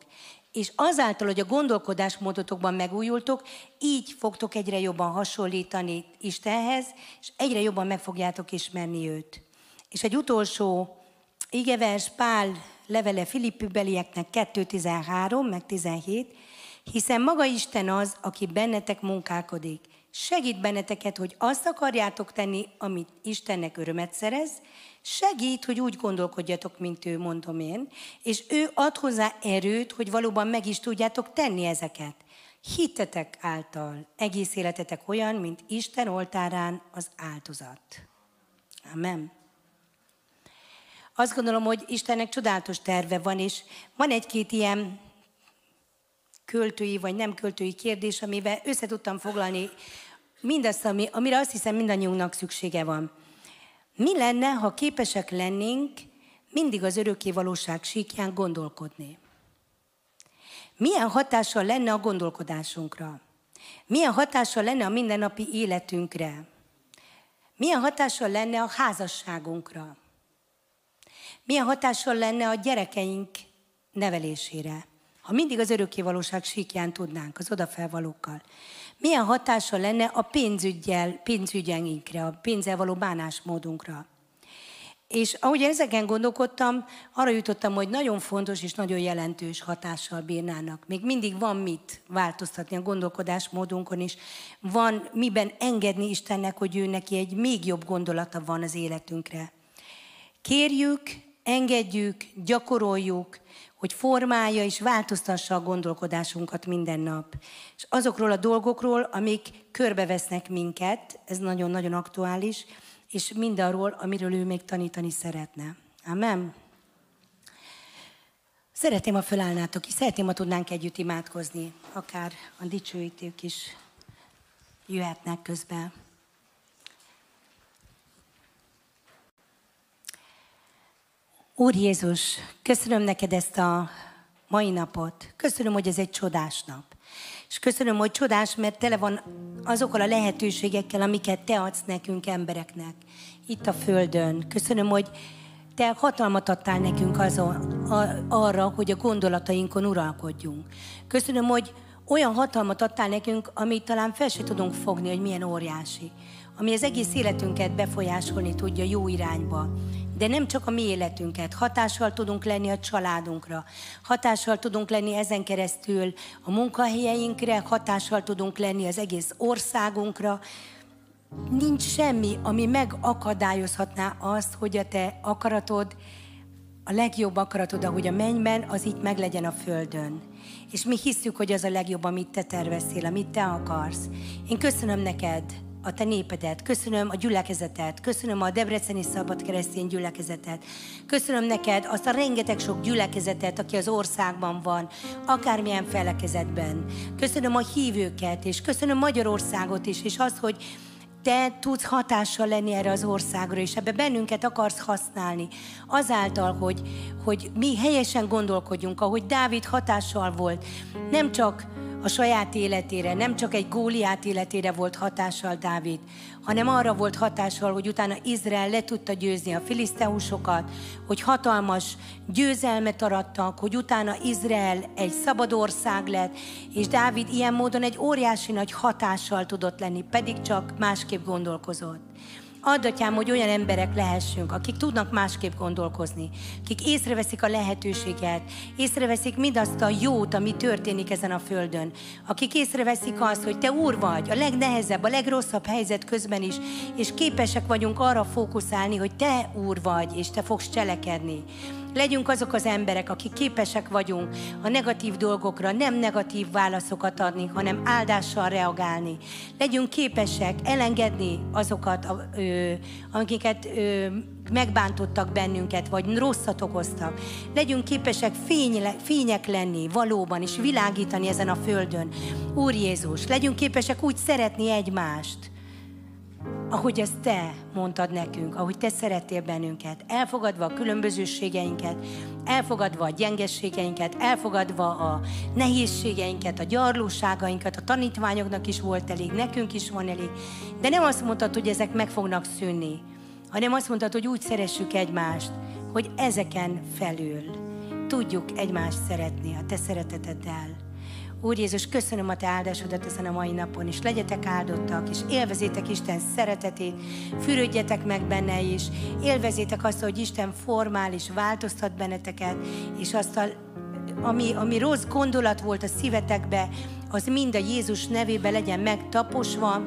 És azáltal, hogy a gondolkodásmódotokban megújultok, így fogtok egyre jobban hasonlítani Istenhez, és egyre jobban meg fogjátok ismerni őt. És egy utolsó igevers Pál levele Filippi belieknek 2.13, meg 17, hiszen maga Isten az, aki bennetek munkálkodik. Segít benneteket, hogy azt akarjátok tenni, amit Istennek örömet szerez, segít, hogy úgy gondolkodjatok, mint ő, mondom én, és ő ad hozzá erőt, hogy valóban meg is tudjátok tenni ezeket. Hittetek által egész életetek olyan, mint Isten oltárán az áldozat. Amen. Azt gondolom, hogy Istennek csodálatos terve van, és van egy-két ilyen költői vagy nem költői kérdés, amiben össze foglalni mindazt, ami, amire azt hiszem mindannyiunknak szüksége van. Mi lenne, ha képesek lennénk mindig az örökké valóság síkján gondolkodni? Milyen hatással lenne a gondolkodásunkra? Milyen hatással lenne a mindennapi életünkre? Milyen hatással lenne a házasságunkra? Milyen hatással lenne a gyerekeink nevelésére? Ha mindig az örökkévalóság síkján tudnánk, az odafelvalókkal. Milyen hatása lenne a pénzügyel, pénzügyeinkre, a pénzzel való bánásmódunkra? És ahogy ezeken gondolkodtam, arra jutottam, hogy nagyon fontos és nagyon jelentős hatással bírnának. Még mindig van mit változtatni a gondolkodásmódunkon, és van miben engedni Istennek, hogy ő neki egy még jobb gondolata van az életünkre. Kérjük, engedjük, gyakoroljuk, hogy formálja és változtassa a gondolkodásunkat minden nap. És azokról a dolgokról, amik körbevesznek minket, ez nagyon-nagyon aktuális, és mindarról, amiről ő még tanítani szeretne. Amen. Szeretném, ha fölállnátok és szeretném, ha tudnánk együtt imádkozni, akár a dicsőítők is jöhetnek közben. Úr Jézus, köszönöm neked ezt a mai napot. Köszönöm, hogy ez egy csodás nap. És köszönöm, hogy csodás, mert tele van azokkal a lehetőségekkel, amiket te adsz nekünk embereknek itt a Földön. Köszönöm, hogy te hatalmat adtál nekünk azon, a, arra, hogy a gondolatainkon uralkodjunk. Köszönöm, hogy olyan hatalmat adtál nekünk, amit talán fel se tudunk fogni, hogy milyen óriási. Ami az egész életünket befolyásolni tudja jó irányba de nem csak a mi életünket. Hatással tudunk lenni a családunkra, hatással tudunk lenni ezen keresztül a munkahelyeinkre, hatással tudunk lenni az egész országunkra. Nincs semmi, ami megakadályozhatná azt, hogy a te akaratod, a legjobb akaratod, ahogy a mennyben, az itt meglegyen a földön. És mi hiszük, hogy az a legjobb, amit te terveztél, amit te akarsz. Én köszönöm neked, a te népedet, köszönöm a gyülekezetet, köszönöm a Debreceni Szabad Keresztény gyülekezetet, köszönöm neked azt a rengeteg sok gyülekezetet, aki az országban van, akármilyen felekezetben. Köszönöm a hívőket, és köszönöm Magyarországot is, és azt, hogy te tudsz hatással lenni erre az országra, és ebbe bennünket akarsz használni. Azáltal, hogy, hogy mi helyesen gondolkodjunk, ahogy Dávid hatással volt. Nem csak a saját életére, nem csak egy Góliát életére volt hatással Dávid, hanem arra volt hatással, hogy utána Izrael le tudta győzni a filiszteusokat, hogy hatalmas győzelmet arattak, hogy utána Izrael egy szabad ország lett, és Dávid ilyen módon egy óriási nagy hatással tudott lenni, pedig csak másképp gondolkozott. Add, atyám, hogy olyan emberek lehessünk, akik tudnak másképp gondolkozni, akik észreveszik a lehetőséget, észreveszik mindazt a jót, ami történik ezen a földön, akik észreveszik azt, hogy te úr vagy, a legnehezebb, a legrosszabb helyzet közben is, és képesek vagyunk arra fókuszálni, hogy te úr vagy, és te fogsz cselekedni. Legyünk azok az emberek, akik képesek vagyunk a negatív dolgokra nem negatív válaszokat adni, hanem áldással reagálni. Legyünk képesek elengedni azokat, ö, megbántottak bennünket, vagy rosszat okoztak. Legyünk képesek fény, fények lenni valóban, és világítani ezen a földön. Úr Jézus, legyünk képesek úgy szeretni egymást, ahogy ezt Te mondtad nekünk, ahogy Te szerettél bennünket, elfogadva a különbözőségeinket, elfogadva a gyengességeinket, elfogadva a nehézségeinket, a gyarlóságainkat, a tanítványoknak is volt elég, nekünk is van elég, de nem azt mondtad, hogy ezek meg fognak szűnni, hanem azt mondtad, hogy úgy szeressük egymást, hogy ezeken felül tudjuk egymást szeretni a Te szereteteddel. Úr Jézus, köszönöm a Te áldásodat ezen a mai napon, és legyetek áldottak, és élvezétek Isten szeretetét, fürödjetek meg benne is, élvezétek azt, hogy Isten formál és változtat benneteket, és azt a ami, ami rossz gondolat volt a szívetekbe, az mind a Jézus nevébe legyen megtaposva,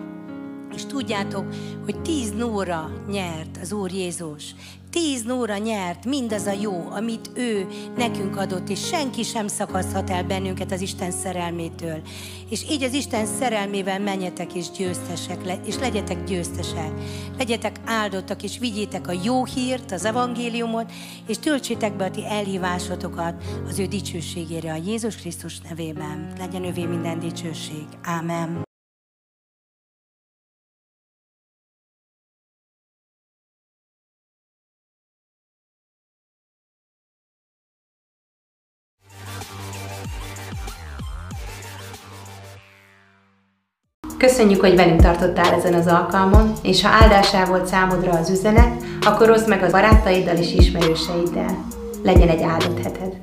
és tudjátok, hogy tíz nóra nyert az Úr Jézus. Tíz nóra nyert mindaz a jó, amit ő nekünk adott, és senki sem szakaszhat el bennünket az Isten szerelmétől. És így az Isten szerelmével menjetek és győztesek, és legyetek győztesek. Legyetek áldottak, és vigyétek a jó hírt, az evangéliumot, és töltsétek be a ti elhívásotokat az ő dicsőségére a Jézus Krisztus nevében. Legyen övé minden dicsőség. Ámen. Köszönjük, hogy velünk tartottál ezen az alkalmon, és ha áldásá volt számodra az üzenet, akkor oszd meg a barátaiddal és ismerőseiddel. Legyen egy áldott heted!